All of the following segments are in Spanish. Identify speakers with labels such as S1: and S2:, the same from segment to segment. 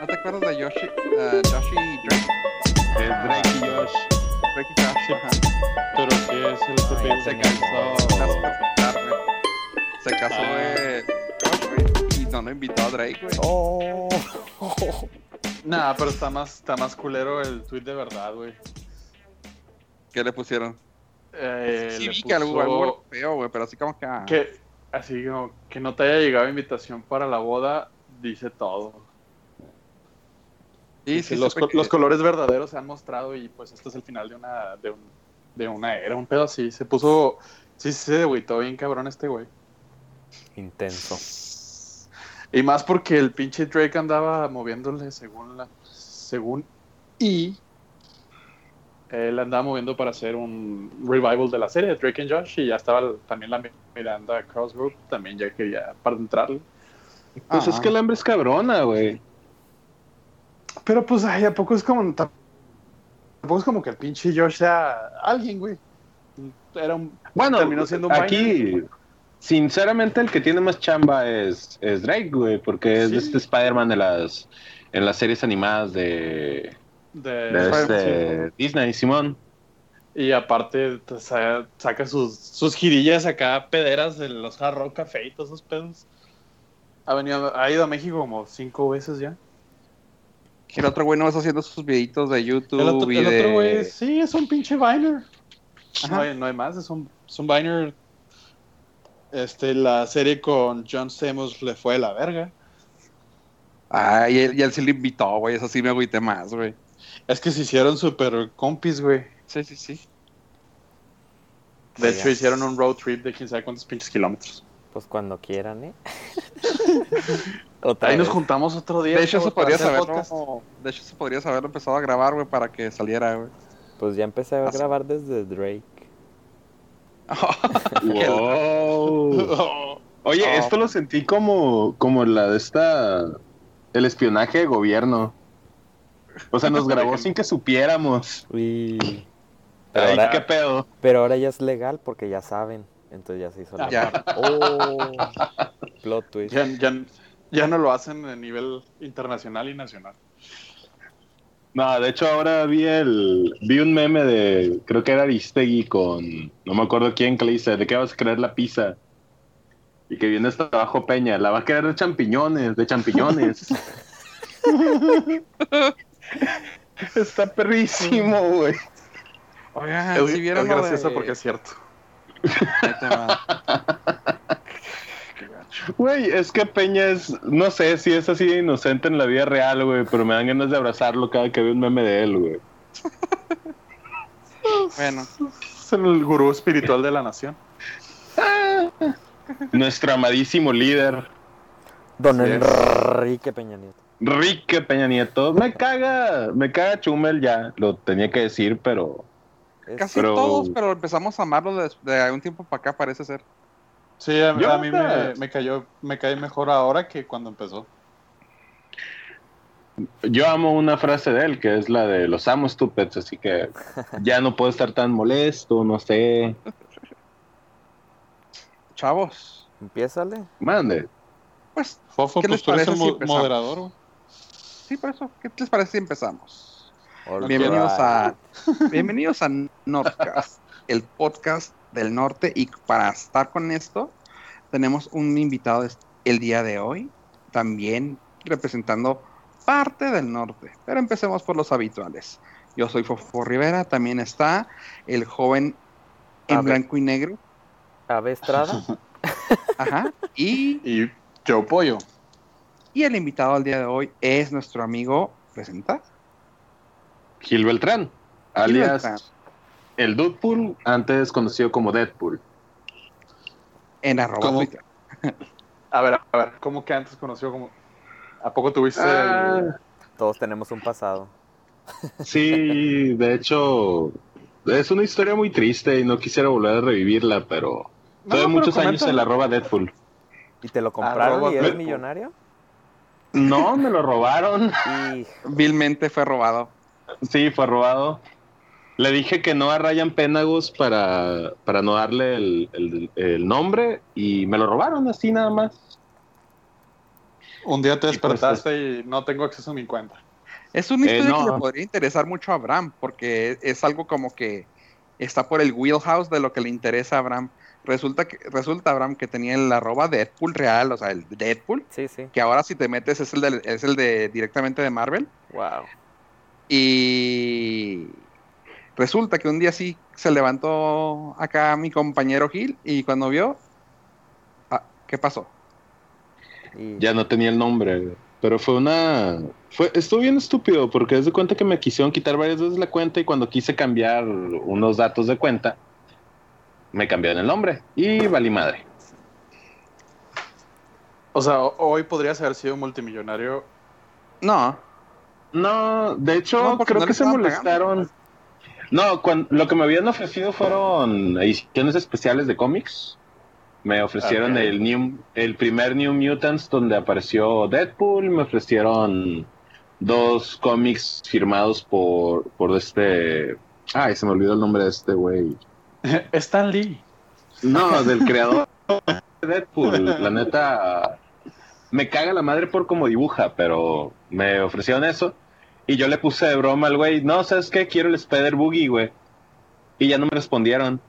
S1: ¿No te acuerdas de Yoshi, uh, Yoshi y Drake?
S2: Es Drake y Josh.
S1: Drake y Josh, ajá.
S3: Pero que es el pepe
S1: Se
S3: de
S1: casó,
S3: casó.
S1: se casó, güey. Se casó,
S3: Ah.
S1: eh, Josh, güey, y no lo invitó a Drake, güey.
S4: Oh.
S3: Nah, pero está más, está más culero el tweet de verdad, güey.
S1: ¿Qué le pusieron?
S3: Eh,
S1: sí,
S3: le
S1: vi que algo,
S3: puso
S1: algo feo, güey, pero así como que... ah.
S3: que así como que no te haya llegado invitación para la boda, dice todo.
S1: Sí,
S3: los,
S1: supe
S3: co-
S1: que-
S3: los colores verdaderos se han mostrado y pues este es el final de una de, un, de una era, un pedo así. Se puso, sí se agüitó bien cabrón este güey.
S4: Intenso.
S3: Y más porque el pinche Drake andaba moviéndole según la, según y él andaba moviendo para hacer un revival de la serie de Drake and Josh y ya estaba también la Miranda Cross Group también ya quería para entrarle.
S2: Pues es que el hambre es cabrona, güey.
S3: Pero pues ay, a poco es como tampoco es como que el pinche Josh sea alguien, güey. Era un
S2: Bueno,
S3: terminó siendo un
S2: aquí, sinceramente, el que tiene más chamba es, es Drake, güey, porque es
S3: Sí.
S2: este Spider-Man de las, en las series animadas de,
S3: de,
S2: de este Disney, Simón.
S3: Y aparte te sa- saca sus, sus girillas acá, pederas de los Hard Rock Café y todos esos pedos. Ha, venido, ha ido a México como cinco veces ya.
S1: Que el otro güey no está haciendo sus videitos de YouTube
S3: El otro,
S1: y
S3: el
S1: de...
S3: otro güey, sí, es un pinche Viner. No hay, no hay más, es un, es un Viner. Este, la serie con John Stamos le fue de la verga.
S1: Ah, y él, sí lo invitó, güey, eso sí me agüité más, güey.
S3: Es que se hicieron super compis, güey.
S1: Sí, sí, sí.
S3: De
S4: Sí,
S3: hecho,
S4: ya.
S3: hicieron un road trip de quién sabe cuántos pinches kilómetros.
S4: Pues cuando quieran, ¿eh? Otra
S3: Ahí nos
S4: vez.
S3: juntamos otro día.
S1: De hecho,
S3: chavos,
S1: eso podría
S3: para hacer
S1: saberlo...
S3: podcast.
S1: De hecho, eso podrías haberlo empezado a grabar, güey, para que saliera, güey.
S4: Pues ya empecé a
S1: Así.
S4: grabar desde Drake.
S2: Wow. Oye,
S1: Oh.
S2: esto lo sentí como, como la de esta, el espionaje de gobierno. O sea, nos grabó sin que supiéramos.
S4: Uy. Pero
S2: Ay,
S4: ahora,
S2: qué pedo.
S4: pero ahora ya es legal porque ya saben. Entonces ya se hizo la
S1: Ya.
S4: Oh. Plot twist.
S3: Ya, ya, ya no lo hacen a nivel internacional y nacional.
S2: No, de hecho ahora vi el vi un meme de creo que era Aristegui con no me acuerdo quién que le dice de qué vas a querer la pizza y que viene hasta abajo Peña la va a querer de champiñones de champiñones está perrísimo güey
S1: Oigan,
S3: es,
S1: si
S3: es
S1: vieron lo
S3: gracioso
S1: de-
S3: porque es cierto.
S2: Güey es que Peña es no sé si es así de inocente en la vida real güey pero me dan ganas de abrazarlo cada que veo un meme de él güey
S1: Bueno,
S3: Es el gurú espiritual de la nación.
S2: nuestro amadísimo líder
S4: Don. Enrique Peña Nieto.
S2: Rique Peña Nieto me caga me caga Chumel ya lo tenía que decir pero
S1: casi
S2: Pero-
S1: todos, pero empezamos a amarlo de, de un tiempo para acá, parece ser.
S3: Sí, a, a mí me, cayó, me cae mejor ahora que cuando empezó.
S2: Yo amo una frase de él que es la de los amo estúpidos, así que ya no puedo estar tan molesto, no sé.
S1: Chavos,
S4: Empiézale.
S2: Mande.
S1: pues
S3: Fofo,
S1: ¿Qué
S3: pues
S1: les
S3: tú eres
S1: parece
S3: el
S1: si
S3: mo-
S1: empezamos?
S3: moderador,
S1: sí, por eso, ¿qué les parece si empezamos?
S4: All
S1: Bienvenidos
S4: right.
S1: a Bienvenidos a Nordcast, el podcast del norte y para estar con esto tenemos un invitado el día de hoy, también representando parte del norte, pero empecemos por los habituales. Yo soy Fofo Rivera, también está el joven en blanco y negro,
S4: Ave Estrada.
S1: ajá, y,
S3: Y Joe Pollo.
S1: y el invitado al día de hoy es nuestro amigo, presenta,
S2: Gil Beltrán,
S1: Gil
S2: alias
S1: Beltrán.
S2: El Deadpool, antes conocido como Deadpool.
S1: en arroba.
S3: A ver, a ver, ¿cómo que antes conoció como... ¿A poco tuviste
S2: Ah,
S3: el-
S4: Todos tenemos un pasado.
S2: sí, de hecho, es una historia muy triste y no quisiera volver a revivirla, pero
S3: No,
S2: tuve
S3: pero
S2: muchos años en la arroba Deadpool.
S4: ¿Y te lo compraron
S3: Arroba
S4: y eres
S3: Deadpool.
S4: millonario?
S2: No, me lo robaron.
S4: Y
S1: Vilmente fue robado.
S2: Sí, fue robado. Le dije que no a Ryan Penagos para, para no darle el, el- el nombre y me lo robaron así nada más.
S3: Un día te
S2: Y pues,
S3: despertaste y no tengo acceso a mi cuenta.
S1: Es una
S2: Eh,
S1: historia que le podría interesar mucho a Abraham, porque es algo como que está por el wheelhouse de lo que le interesa a Abraham. Resulta que resulta Abraham que tenía el arroba Deadpool real, o sea, el Deadpool,
S4: Sí, sí.
S1: que ahora si te metes es el de, es el de directamente de Marvel.
S4: Wow.
S1: Y resulta que un día sí se levantó acá mi compañero Gil y cuando vio, ah, ¿qué pasó?
S2: Ya no tenía el nombre, pero fue una... Fue, estuvo bien estúpido porque es de cuenta que me quisieron quitar varias veces la cuenta y cuando quise cambiar unos datos de cuenta, me cambiaron el nombre y valí madre.
S3: O sea, ho- hoy podrías haber sido multimillonario.
S1: No,
S2: No, de hecho,
S1: No,
S2: creo
S1: no
S2: que se molestaron. No, lo que me habían ofrecido fueron ediciones especiales de cómics. Me ofrecieron el New, el primer New Mutants donde apareció Deadpool, me ofrecieron dos cómics firmados por, por este... Ay, se me olvidó el nombre de este güey.
S3: Stan Lee.
S2: No, del creador de Deadpool. La neta, me caga la madre por cómo dibuja, pero me ofrecieron eso. Y yo le puse de broma al güey, no, ¿sabes qué? Quiero el Spider Boogie, güey. Y ya no me respondieron.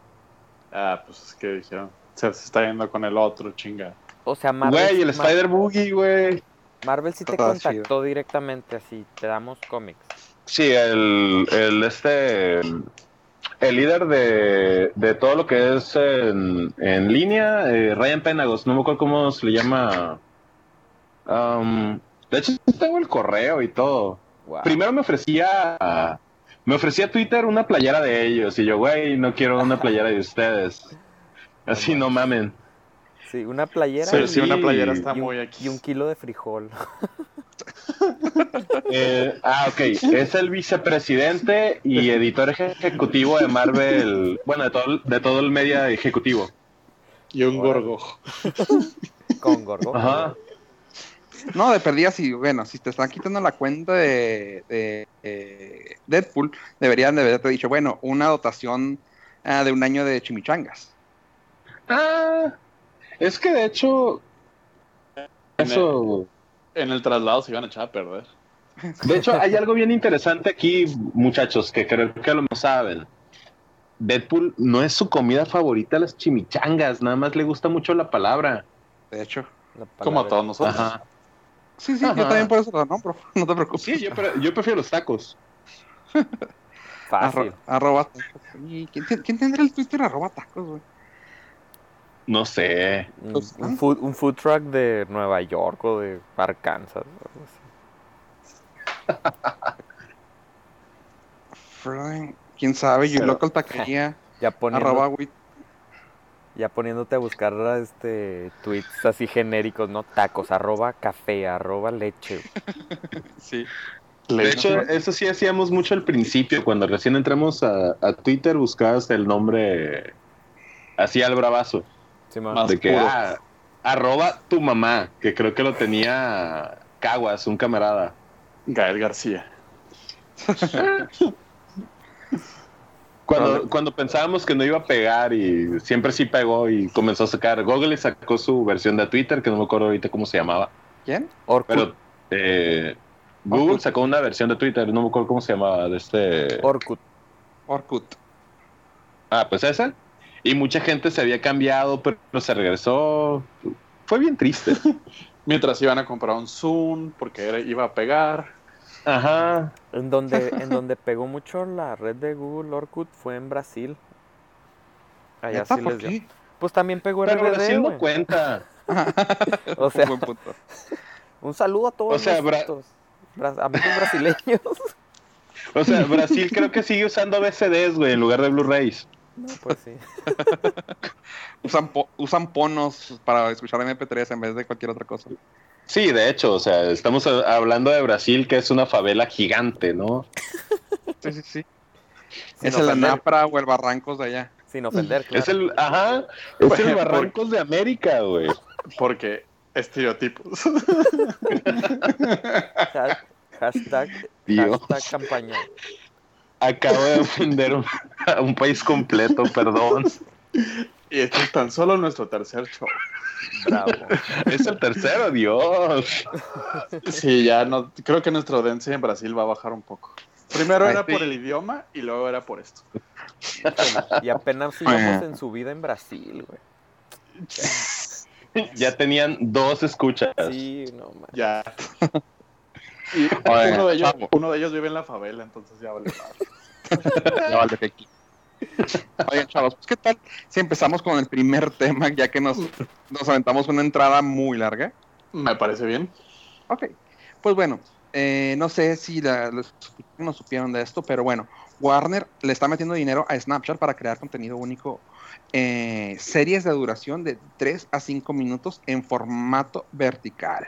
S3: Ah, pues es que dijeron. Se, se está yendo con el otro, chinga.
S4: O sea, Marvel.
S2: Güey, el Spider Boogie, güey.
S4: Marvel sí te
S1: Todo
S4: contactó
S1: chido.
S4: directamente así, te damos cómics.
S2: Sí, el, el este... El líder de, de todo lo que es en, en línea, eh, Ryan Penagos, no me acuerdo cómo se le llama. Um, de hecho, tengo el correo y todo.
S4: Wow.
S2: Primero me ofrecía me ofrecía Twitter una playera de ellos y yo, güey, no quiero una playera de ustedes. Así no mamen.
S4: Sí, una playera
S3: Sí,
S4: y,
S3: sí, una playera está
S4: y un,
S3: muy aquí.
S4: y un kilo de frijol.
S2: Eh, ah, ok. Es el vicepresidente y editor ejecutivo de Marvel, bueno, de todo, de todo el media ejecutivo.
S3: Y un gorgo.
S4: Con gorgo.
S2: Ajá.
S1: No, de perdida si, bueno, si te están quitando la cuenta de, de, eh, Deadpool, deberían de haberte dicho, bueno, una dotación ah, de un año de chimichangas.
S2: Ah, es que de hecho, eso,
S3: En el traslado se iban a echar a perder.
S2: de hecho, hay algo bien interesante aquí, muchachos, que creo que lo saben. Deadpool no es su comida favorita las chimichangas, nada más le gusta mucho la palabra.
S1: De hecho,
S4: La
S3: Como a todos nosotros.
S2: Ajá.
S1: Sí, sí,
S2: Ajá.
S1: yo también por eso lo nombro, no te preocupes.
S2: Sí, yo, pre- yo prefiero los tacos.
S4: Fácil.
S1: Arro- arroba tacos. ¿Y ¿Quién, quién tendrá el Twitter arroba tacos, güey?
S2: No sé.
S4: Un,
S1: Pues,
S4: un food, un food truck de Nueva York o de Arkansas. algo así.
S1: Frank, ¿Quién sabe? Yo
S3: Cero.
S1: local taquería,
S4: Ya poniendo,
S1: arroba, güey.
S4: Ya poniéndote a buscar este tweets así genéricos, ¿no? Tacos, arroba café, arroba leche.
S1: Sí.
S3: Le-
S2: De hecho, eso sí hacíamos mucho al principio, cuando recién entramos a, a Twitter, buscabas el nombre así al bravazo.
S4: Simón.
S3: Más
S2: de que,
S3: puro.
S2: ah, arroba tu mamá, que creo que lo tenía Caguas, un camarada.
S3: Gael García.
S2: Cuando, cuando pensábamos que no iba a pegar y siempre sí pegó y comenzó a sacar, Google sacó su versión de Twitter, que no me acuerdo ahorita cómo se llamaba,
S1: ¿Quién?
S4: Orkut.
S2: pero eh, Google
S1: Orkut.
S2: sacó una versión de Twitter, no me acuerdo cómo se llamaba, de este...
S4: Orkut.
S1: Orkut.
S2: Ah, pues esa. Y mucha gente se había cambiado, pero se regresó. Fue bien triste.
S3: Mientras iban a comprar un Zoom, porque era- iba a pegar.
S2: Ajá.
S4: En donde, en donde pegó mucho la red de Google Orkut fue en Brasil. Allá sí
S1: ¿Por
S4: les dio. Pues también pegó
S2: Pero
S4: RBD,
S2: Brasil no cuenta.
S4: O sea,
S1: Buen
S4: un saludo a todos
S2: O sea, Bra-
S4: nuestros bra- amigos brasileños.
S2: O sea, Brasil creo que sigue usando BCDs, güey, en lugar de Blu-rays.
S4: No, pues sí.
S1: Usan, po- usan ponos para escuchar MP3 en vez de cualquier otra cosa.
S2: Sí, de hecho, o sea, estamos hablando de Brasil, que es una favela gigante, ¿no?
S1: Sí, sí, sí.
S4: Sin
S1: es el Anapra o el Barrancos de allá.
S4: Sin ofender, claro.
S2: Es el, ajá, es el Barrancos de América, güey.
S3: Porque estereotipos.
S4: Ha- Hashtag,
S2: Dios.
S4: hashtag campaña.
S2: Acabo de ofender un- a un país completo, perdón.
S3: y este es tan solo nuestro tercer show.
S4: Bravo.
S2: Es el tercero, Dios.
S3: Sí, ya no. Creo que nuestra audiencia en Brasil va a bajar un poco. Primero
S1: Ay,
S3: era
S1: sí.
S3: por el idioma y luego era por esto.
S4: Y apenas íbamos en su vida en Brasil, güey.
S2: Ya tenían dos escuchas.
S4: Sí, no man.
S3: Ya. Y uno, de ellos, uno de ellos vive en la favela, entonces ya vale.
S1: Ya vale. Oigan, chavos, pues, ¿qué tal si empezamos con el primer tema, ya que nos, nos aventamos una entrada muy larga?
S3: Me parece bien.
S1: Ok, pues bueno, eh, no sé si la, los no supieron de esto, pero bueno, Warner le está metiendo dinero a Snapchat para crear contenido único, eh, series de duración de 3 a 5 minutos en formato vertical.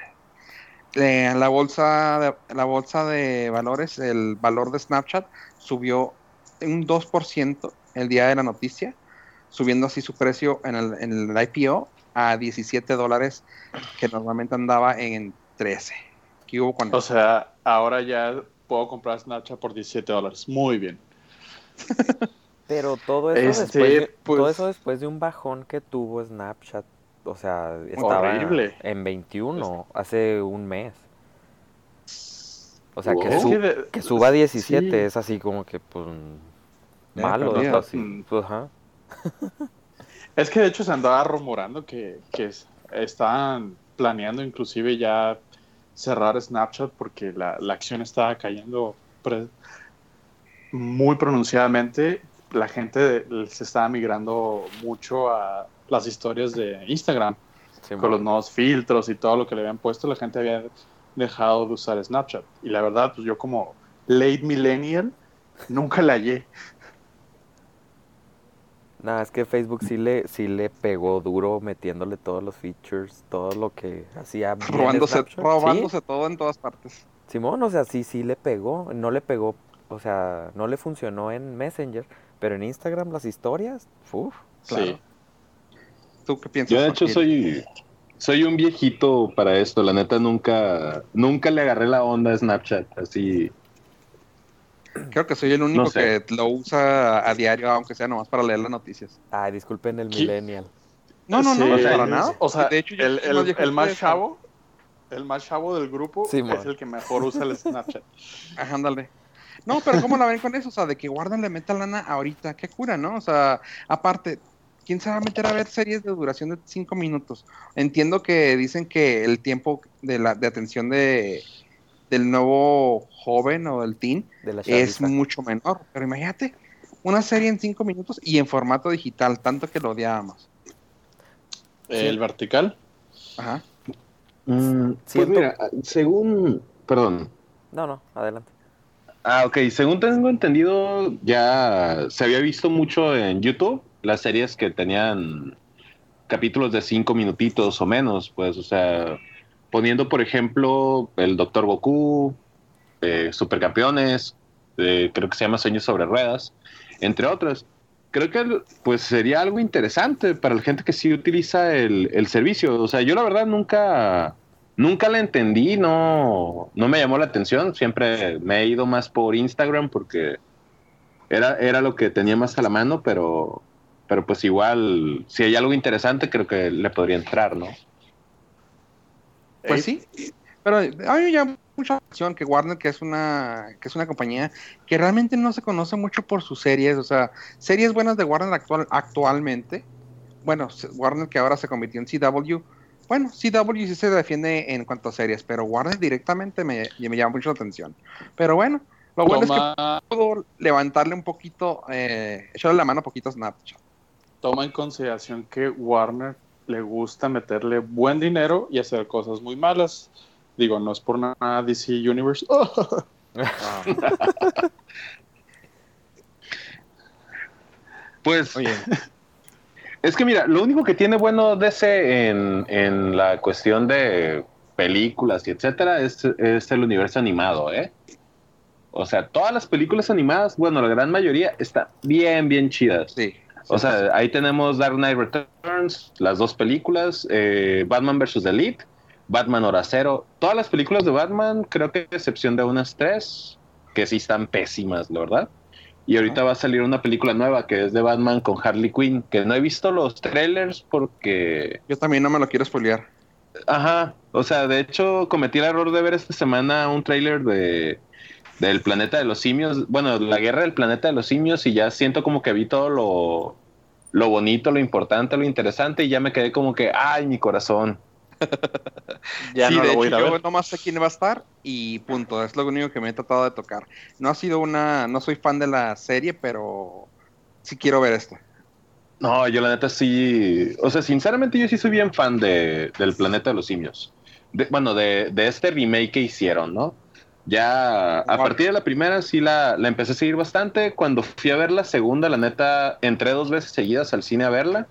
S1: Eh, la, bolsa de, la bolsa de valores, el valor de Snapchat subió un 2% el día de la noticia, subiendo así su precio en el, en el IPO a 17 dólares, que normalmente andaba en 13. ¿Qué hubo con
S3: O
S1: eso?
S3: sea, ahora ya puedo comprar Snapchat por 17 dólares. Muy bien.
S4: Pero todo eso,
S3: Este,
S4: después de,
S3: pues-
S4: todo eso después de un bajón que tuvo Snapchat. O sea, estaba
S3: Horrible.
S4: en 21 hace un mes. O sea, que,
S2: Wow.
S4: su-
S3: que
S4: suba a 17
S3: sí.
S4: es así como que, pues, malo. ¿no? Así, pues, ajá.
S3: Es que de hecho se andaba rumorando que, que es- estaban planeando inclusive ya cerrar Snapchat porque la, la acción estaba cayendo pre- muy pronunciadamente. La gente de- se estaba migrando mucho a las historias de Instagram
S4: Sí,
S3: con los nuevos filtros y todo lo que le habían puesto. La gente había dejado de usar Snapchat. Y la verdad, pues yo como late millennial nunca la hallé.
S4: Nada, es que Facebook sí le, sí le pegó duro metiéndole todos los features, todo lo que hacía
S1: robándose.
S4: Sí,
S1: todo en todas partes.
S4: Simón, o sea, sí, sí le pegó. No le pegó, o sea, no le funcionó en Messenger, pero en Instagram las historias, uff.
S1: Claro.
S3: Sí.
S1: ¿Tú qué piensas?
S2: Yo de hecho soy soy un viejito para esto, la neta nunca nunca le agarré la onda a Snapchat, así
S1: Creo que soy el único
S2: No sé.
S1: que lo usa a diario, aunque sea nomás para leer las noticias.
S4: Ay, disculpen el
S3: ¿Qué?
S4: millennial.
S1: No, no, no,
S3: Sí,
S1: para
S3: es-
S1: nada.
S3: O sea,
S1: de hecho,
S3: el, el- el más chavo, el más chavo del grupo
S4: Sí, man.
S3: es el que mejor usa el Snapchat.
S1: Ajá, ándale. No, pero ¿cómo la ven con eso? O sea, de que guardan le meta lana ahorita, qué cura, ¿no? O sea, aparte, ¿quién se va a meter a ver series de duración de cinco minutos? Entiendo que dicen que el tiempo de, la, de atención de, del nuevo joven o del teen
S4: De la
S1: es mucho menor. Pero imagínate, una serie en cinco minutos y en formato digital, tanto que lo odiábamos.
S3: El vertical.
S1: Ajá.
S2: Mm, pues
S4: Siento-
S2: mira, según perdón.
S4: No, no, adelante.
S2: Ah, ok, según tengo entendido, ya se había visto mucho en YouTube las series que tenían capítulos de cinco minutitos o menos, pues, o sea, poniendo, por ejemplo, el Doctor Goku, eh, Supercampeones, eh, creo que se llama Sueños sobre Ruedas, entre otras. Creo que pues sería algo interesante para la gente que sí utiliza el, el servicio. O sea, yo la verdad nunca, nunca la entendí, no, no me llamó la atención. Siempre me he ido más por Instagram porque era, era lo que tenía más a la mano, pero, pero pues igual, si hay algo interesante, creo que le podría entrar, ¿no?
S1: Pues
S3: Eh,
S1: sí, pero a mí me llama mucha atención que Warner, que es una que es una compañía que realmente no se conoce mucho por sus series, o sea, series buenas de Warner actual, actualmente. Bueno, Warner que ahora se convirtió en CW. Bueno, CW sí se defiende en cuanto a series, pero Warner directamente me, me llama mucho la atención. Pero bueno, lo bueno es que puedo levantarle un poquito, eh, echarle la mano un poquito a Snapchat.
S3: toma en consideración que Warner le gusta meterle buen dinero y hacer cosas muy malas. Digo, no es por nada DC Universe.
S2: Pues
S1: Oye,
S2: Es que mira, lo único que tiene bueno DC en, en la cuestión de películas y etcétera es, es el universo animado, ¿eh? O sea, todas las películas animadas, bueno, la gran mayoría están bien, bien chidas.
S1: sí.
S2: O sea, ahí tenemos Dark Knight Returns, las dos películas, eh, Batman vs. Elite, Batman Hora Cero. Todas las películas de Batman, creo que a excepción de unas tres, que sí están pésimas, la verdad. Y ahorita va a salir una película nueva que es de Batman con Harley Quinn, que no he visto los trailers porque...
S1: Yo también no me lo quiero spoilear.
S2: Ajá, o sea, de hecho cometí el error de ver esta semana un trailer de del planeta de los simios, bueno, la guerra del planeta de los simios y ya siento como que vi todo lo, lo bonito, lo importante, lo interesante y ya me quedé como que, ay, mi corazón.
S1: ya no lo voy a ir a yo nomás sé quién va a estar y punto, es lo único que me he tratado de tocar. No ha sido una, no soy fan de la serie, pero sí quiero ver esto.
S2: No, yo la neta sí, o sea, sinceramente yo sí soy bien fan de, del planeta de los simios. bueno, de, de este remake que hicieron, ¿no? Ya a partir de la primera sí la, la, empecé a seguir bastante. Cuando fui a ver la segunda, la neta, entré dos veces seguidas al cine a verla.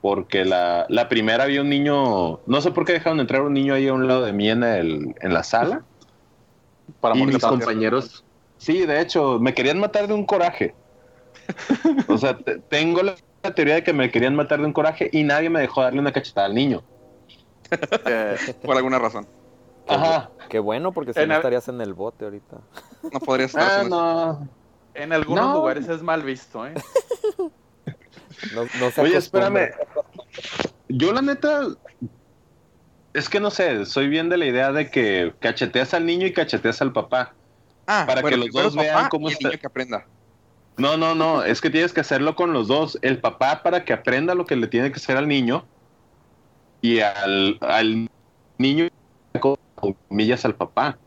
S2: Porque la, la primera había un niño, no sé por qué dejaron entrar un niño ahí a un lado de mí en, el, en la sala. Para y mis compañeros, sí, de hecho, me querían matar de un coraje. o sea, tengo la, teoría de que me querían matar de un coraje y nadie me dejó darle una cachetada al niño.
S1: Eh, por alguna razón.
S4: Ajá. Qué bueno, porque si no estarías en el bote ahorita.
S1: No podrías estar.
S3: Ah, no. En algunos lugares es mal visto, ¿eh?
S4: no, no
S2: Oye, espérame. Yo, la neta. Es que no sé, soy bien de la idea de que cacheteas al niño y cacheteas al papá. Ah, para que los dos vean cómo está.
S1: que aprenda.
S2: No, no, no, es que tienes que hacerlo con los dos. El papá para que aprenda lo que le tiene que hacer al niño y al, al niño comillas al papá.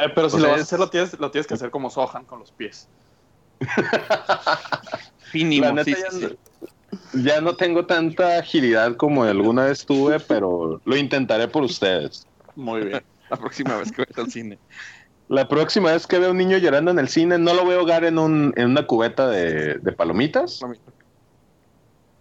S3: Eh, pero si lo vas a hacer, lo tienes, lo tienes que hacer como Sohan con los pies.
S2: ya, no tengo tanta agilidad como alguna vez tuve, pero lo intentaré por ustedes.
S3: Muy bien.
S1: La próxima vez que vaya al cine.
S2: La próxima vez que veo un niño llorando en el cine, no lo voy a ahogar en, un, en una cubeta de, de palomitas.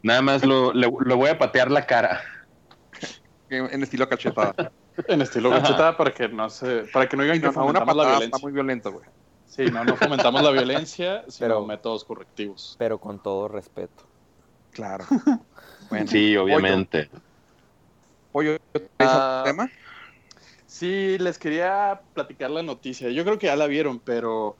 S2: Nada más lo, le, voy a patear la cara.
S1: En estilo cachetada.
S3: En estilo cachetada para que no se, para que no digan que fomentamos la violencia.
S1: Está muy violento, güey.
S3: Sí, no, no fomentamos la vielencia, sino métodos correctivos.
S4: Pero con todo respeto.
S1: Claro.
S2: sí, obviamente.
S1: Pollo, uh, tema?
S3: Sí, les quería platicar la noticia. Yo creo que ya la vieron, pero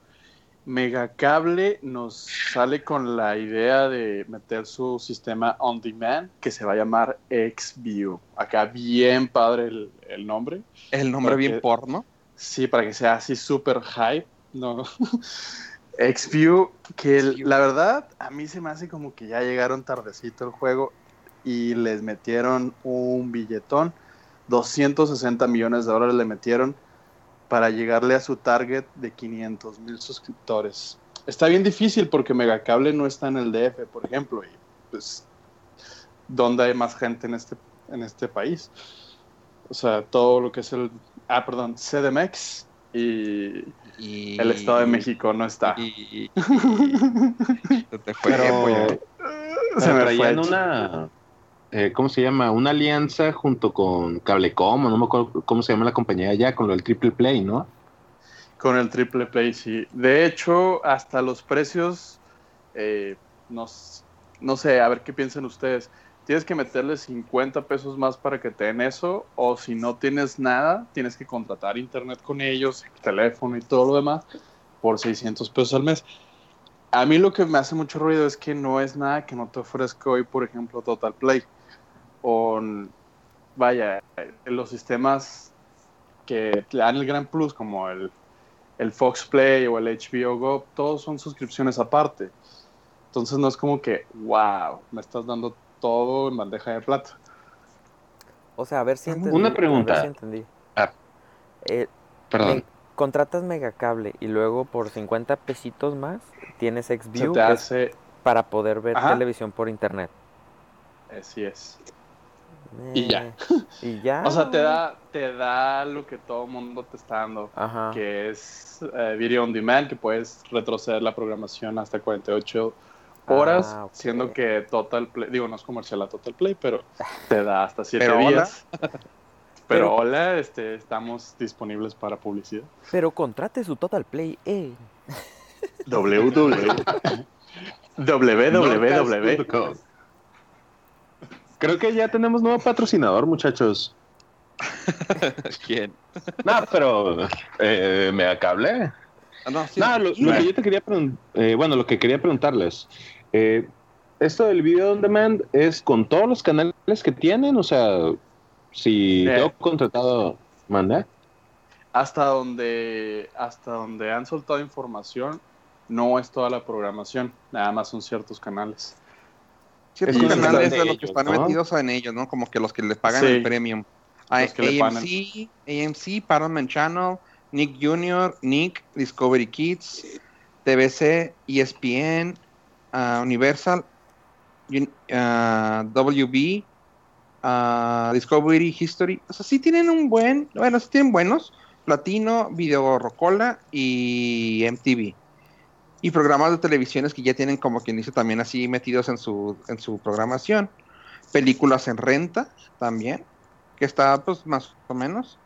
S3: Megacable nos sale con la idea de meter su sistema on demand que se va a llamar XView. Acá bien padre el, nombre.
S1: El nombre bien porno.
S3: Sí, para que sea así súper hype. No. XView, que la verdad a mí se me hace como que ya llegaron tardecito el juego y les metieron un billetón. 260 millones de dólares le metieron para llegarle a su target de 500 mil suscriptores. Está bien difícil porque Megacable no está en el DF, por ejemplo, y pues, ¿dónde hay más gente en este, en este país? O sea, todo lo que es el, ah, perdón, CDMX y, el Estado de México no está. Y,
S2: Pero, se me fue una eh, ¿cómo se llama? Una alianza junto con Cablecom, no me acuerdo cómo se llama la compañía allá, con lo del Triple Play, ¿no?
S3: Con el Triple Play, sí. De hecho, hasta los precios, eh, no, sé, a ver qué piensan ustedes. Tienes que meterle 50 pesos más para que te den eso, o si no tienes nada, tienes que contratar internet con ellos, teléfono y todo lo demás, por 600 pesos al mes. A mí lo que me hace mucho ruido es que no es nada que no te ofrezca hoy, por ejemplo, Total Play con, vaya, los sistemas que le dan el gran plus, como el, el Fox Play o el HBO Go, todos son suscripciones aparte. Entonces no es como que, wow, me estás dando todo en bandeja de plata.
S4: O sea, a ver si entendí.
S2: Una pregunta.
S4: entendí. Ah, eh,
S2: perdón.
S4: contratas megacable y luego por 50 pesitos más tienes XView para poder ver televisión por internet.
S3: Así es. Y ya.
S4: Y ya.
S3: o sea, te da, te da lo que todo el mundo te está dando, que es eh, video on demand, que puedes retroceder la programación hasta 48 horas, ah, siendo que Total Play, digo, no es comercial a Total Play, pero te da hasta 7 días. Pero, hola, este, estamos disponibles para publicidad.
S4: Pero contrate su Total Play en
S3: www. www.
S2: Creo que ya tenemos nuevo patrocinador, muchachos.
S1: ¿Quién?
S2: No, pero eh, me da cable.
S1: Ah, no, sí.
S2: No, lo, lo que yo te quería preguntar, bueno, lo que quería preguntarles, eh, esto del video on demand es con todos los canales que tienen, o sea, si
S3: Sí.
S2: tengo contratado, manda.
S3: Hasta donde, hasta donde han soltado información, no es toda la programación, nada más son ciertos canales.
S1: Ciertos
S2: Es que
S1: canales
S2: están
S1: de los que están
S2: ¿no?
S1: metidos en ellos, ¿no? Como que los que les pagan
S3: Sí.
S1: el premium. A-
S3: le.
S1: AMC, AMC, Paramount Channel, Nick Jr., Nick, Discovery Kids, TBC, ESPN, ah, Universal, Un- ah, WB, ah, Discovery History. O sea, sí tienen un buen, bueno, sí tienen buenos. Platino, Video Rocola y MTV. Y programas de televisiones que ya tienen como quien dice también así metidos en su, en su programación. Películas en renta también, que está pues más o menos.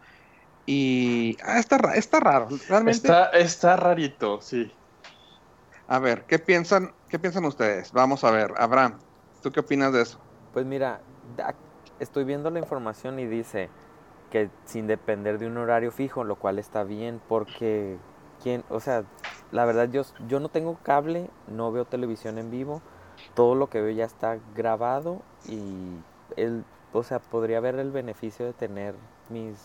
S1: Y ah, está, ra- está raro, realmente.
S3: Está, está rarito, sí.
S1: A ver, ¿qué piensan, ¿qué piensan ustedes? Vamos a ver, Abraham, ¿tú qué opinas de eso?
S4: Pues mira, da- estoy viendo la información y dice que sin depender de un horario fijo, lo cual está bien porque quién, o sea, la verdad yo yo no tengo cable, no veo televisión en vivo, todo lo que veo ya está grabado y el, o sea, podría haber el beneficio de tener mis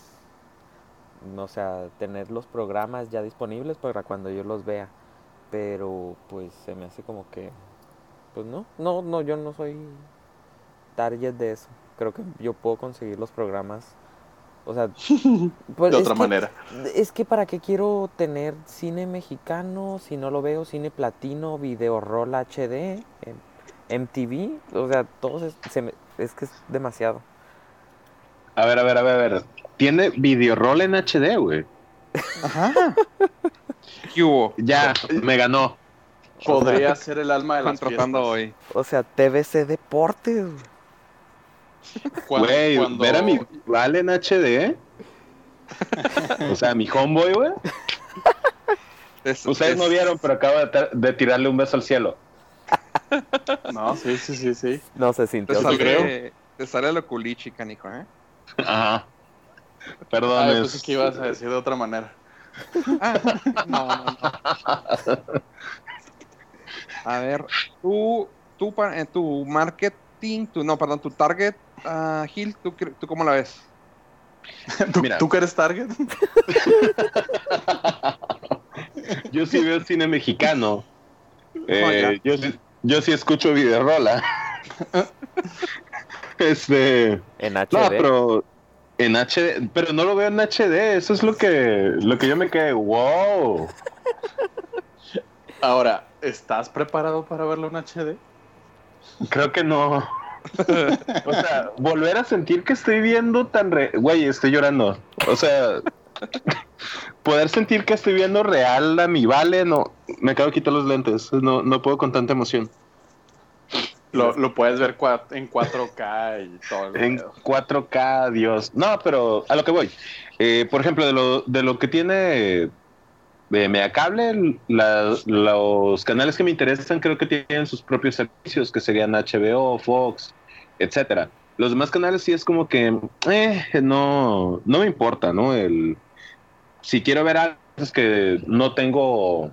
S4: o sea, tener los programas ya disponibles para cuando yo los vea, pero pues se me hace como que pues no, no, no, yo no soy target de eso. Creo que yo puedo conseguir los programas. O sea, pues
S3: de
S4: es
S3: otra
S4: que-
S3: manera.
S4: Es que para qué quiero tener cine mexicano si no lo veo, cine platino, video roll HD, em- MTV, o sea, todo es, se me- es que es demasiado.
S2: A ver, a ver, a ver, a ver. Tiene videoroll en HD, güey.
S1: Ajá. ¿Qué hubo?
S2: Ya, me ganó.
S3: Podría ser el alma de las
S1: hoy.
S4: O sea, TVC Deportes. güey.
S3: Cuando-
S2: Güey,
S3: cuando-
S2: ver a mi vale en HD. O sea, mi homeboy, güey.
S1: Es-
S2: Ustedes
S1: es-
S2: no vieron, pero acabo de, tirarle un beso al cielo.
S3: No, sí, sí, sí, sí.
S4: No se
S1: Te
S4: sintió.
S3: sale-
S4: así.
S1: sale, te sale lo culichi, canijo, ¿eh?
S2: Ajá. Perdón.
S3: Ah,
S2: es-
S3: que ibas a decir de otra manera.
S1: Ah, no, no, no. A ver, tú, tú, tu marketing, tu, no, perdón, tu target, ah, Gil, ¿tú, cre- ¿tú cómo la ves?
S3: ¿Tú,
S2: Mira.
S3: ¿Tú que eres Target?
S2: Yo sí veo cine mexicano. Eh,
S1: Oh, ya.
S2: yo, sí- yo sí escucho videorola. este.
S4: En HD.
S2: No, pero en HD, pero no lo veo en HD. Eso es lo que, lo que yo me quedé. Wow.
S3: Ahora, ¿estás preparado para verlo en HD?
S2: Creo que no. O sea, volver a sentir que estoy viendo tan re... Güey, estoy llorando. O sea, poder sentir que estoy viendo real a mi vale, no. Me acabo de quitar los lentes. No, no puedo con tanta emoción.
S3: Lo, lo puedes ver cua- en 4K y todo el
S2: En
S3: pedo.
S2: 4K, Dios. No, pero a lo que voy. Eh, por ejemplo, de lo, de lo que tiene de Mediacable, la- los canales que me interesan creo que tienen sus propios servicios, que serían HBO, Fox, etcétera. Los demás canales sí es como que eh, no, no me importa, ¿no? El, si quiero ver algo es que no tengo,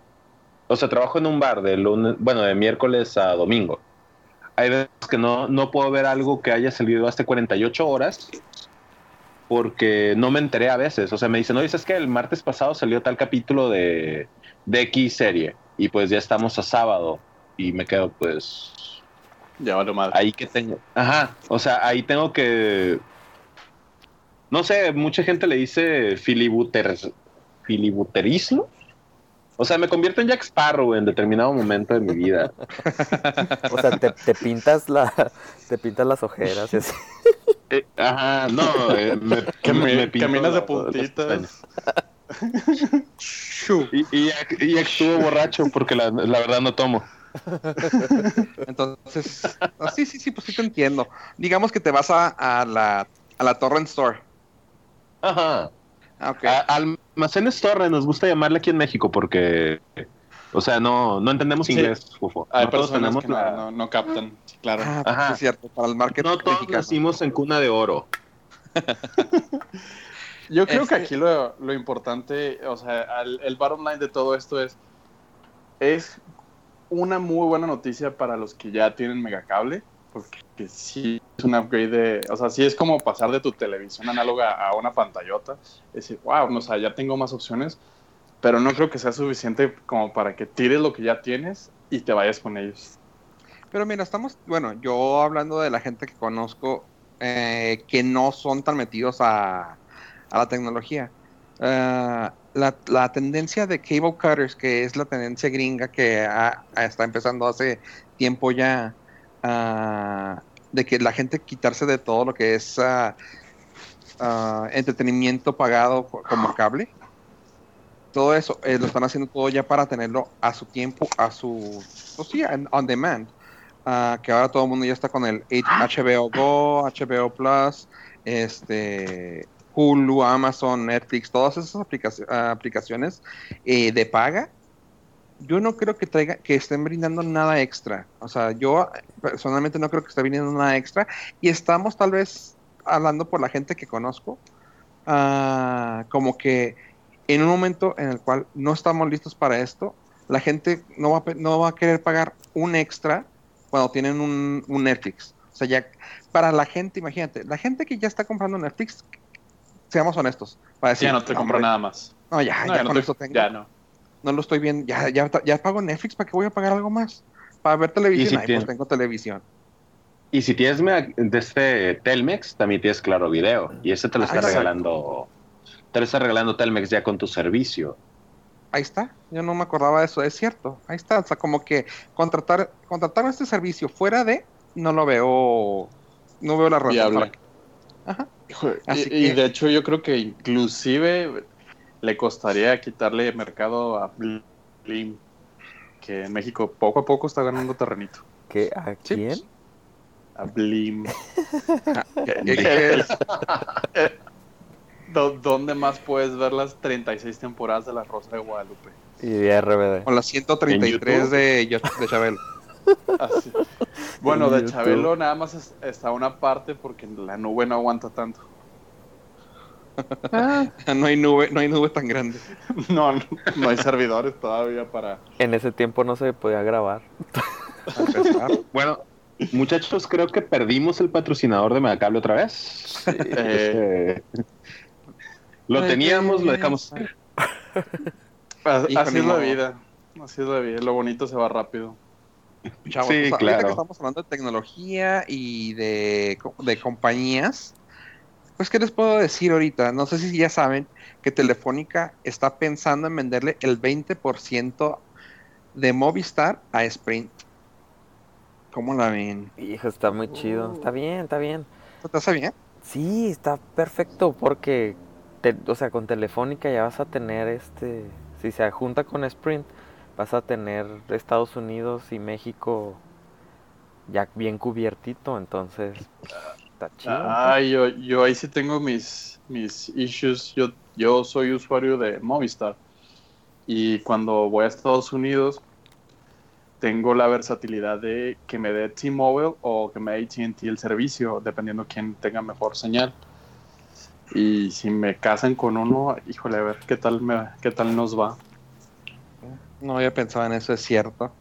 S2: o sea, trabajo en un bar de lunes, bueno, de miércoles a domingo. Hay veces que no, no puedo ver algo que haya salido hace 48 horas porque no me enteré a veces. O sea, me dicen, no, dices que el martes pasado salió tal capítulo de, de X serie y pues ya estamos a sábado y me quedo pues
S3: Ya vale madre.
S2: ahí que tengo. Ajá, o sea, ahí tengo que. No sé, mucha gente le dice filibuter, filibuterismo. O sea, me convierto en Jack Sparrow en determinado momento de mi vida.
S4: O sea, te, te pintas la, te pintas las ojeras y así.
S2: Eh, ajá, no, eh, me,
S3: Cami-
S2: me
S3: caminas de puntitas.
S2: Y, y, ya- y borracho porque la, la verdad no tomo.
S1: Entonces, ah, sí, sí, sí, pues sí te entiendo. Digamos que te vas a, a la, a la Torrent Store.
S2: Ajá.
S1: Ah, ok.
S2: A- Almacenes Torre nos gusta llamarle aquí en México porque, o sea, no, no entendemos
S3: Sí.
S2: inglés, Fufo.
S3: Hay
S2: No todos
S3: personas
S2: tenemos
S3: que no,
S2: la-
S3: no, no captan. Sí, claro.
S1: Ah, pues
S2: ajá.
S1: sí es cierto, para el marketing
S2: No todos
S1: mexicano.
S2: nacimos en cuna de oro.
S3: Yo creo que
S1: Este-
S3: aquí lo, lo importante, o sea, al- el bottom line de todo esto es, es una muy buena noticia para los que ya tienen megacable, porque sí es un upgrade de, o sea, sí es como pasar de tu televisión análoga a una pantallota, es decir, wow, o sea, ya tengo más opciones, pero no creo que sea suficiente como para que tires lo que ya tienes y te vayas con ellos.
S1: Pero mira, estamos, bueno, yo hablando de la gente que conozco eh, que no son tan metidos a la tecnología. Eh, la, la tendencia de cable cutters, que es la tendencia gringa que ha- está empezando hace tiempo ya, ah, de que la gente quitarse de todo lo que es ah, ah, entretenimiento pagado co- como cable. Todo eso eh, lo están haciendo todo ya para tenerlo a su tiempo, a su, pues sí, on demand. Ah, que ahora todo el mundo ya está con el HBO Go, HBO Plus, este, Hulu, Amazon, Netflix, todas esas aplicaci- ah, aplicaciones eh, de paga. Yo no creo que traiga, que estén brindando nada extra. O sea, yo personalmente no creo que esté brindando nada extra. Y estamos tal vez hablando por la gente que conozco, ah, como que en un momento en el cual no estamos listos para esto, la gente no va no va a querer pagar un extra cuando tienen un, un Netflix. O sea, ya para la gente, imagínate, la gente que ya está comprando Netflix, seamos honestos, para decir,
S3: ya no te compro
S1: hombre,
S3: nada más.
S1: No, ya,
S3: No,
S1: ya
S3: ya no
S1: con
S3: te-
S1: eso tengo.
S3: ya no.
S1: No lo estoy viendo, ya, ya, ya pago Netflix, ¿para qué voy a pagar algo más? Para ver televisión,
S2: si
S1: Ay,
S2: tiene-
S1: pues tengo televisión.
S2: Y si tienes de este Telmex, también tienes Claro Video. Y ese te lo
S1: Ah,
S2: está regalando. Te lo está regalando Telmex ya con tu servicio.
S1: Ahí está, yo no me acordaba de eso, es cierto, ahí está, o sea, como que contratar, contratar este servicio fuera de, no lo veo, no veo la razón. Para que- Ajá.
S3: Hijo,
S1: Así
S3: y, de hecho yo creo que inclusive le costaría quitarle mercado a Blim, que en México poco a poco está ganando terrenito.
S4: ¿Qué? ¿A
S1: Sí,
S4: quién?
S3: A Blim. ¿Dónde más puedes ver las 36 temporadas de La Rosa de Guadalupe?
S4: Y de RBD.
S1: con las 133
S2: YouTube?
S1: de, de Chabelo.
S3: Así. Bueno, de. Chabelo nada más es- está una parte porque la nube no aguanta tanto.
S1: no hay nube, no hay nube tan grande.
S3: No, no, no hay servidores todavía para...
S4: En ese tiempo no se podía grabar.
S2: Bueno, muchachos, creo que perdimos el patrocinador de Megacable otra vez.
S3: Eh,
S2: Este, lo teníamos, lo dejamos.
S3: Así es la vida. Así es la vida. Lo bonito se va rápido.
S1: Chavos,
S2: Sí,
S1: pues,
S2: claro.
S1: que estamos hablando de tecnología y de, de compañías, pues, ¿qué les puedo decir ahorita? No sé si ya saben que Telefónica está pensando en venderle el 20% de Movistar a Sprint. ¿Cómo la ven?
S4: Hijo, está muy chido. Está bien, está bien.
S1: ¿Te hace bien?
S4: Sí, está perfecto porque, te- o sea, con Telefónica ya vas a tener este, si se junta con Sprint, vas a tener Estados Unidos y México ya bien cubiertito, entonces está chido.
S3: Ay, yo, yo ahí sí tengo mis, mis issues. Yo, yo soy usuario de Movistar. Y cuando voy a Estados Unidos, tengo la versatilidad de que me dé T-Mobile o que me dé ATT el servicio, dependiendo quién tenga mejor señal. Y si me casan con uno, híjole, a ver qué tal, me, qué tal nos va.
S1: No había pensado en eso, es cierto.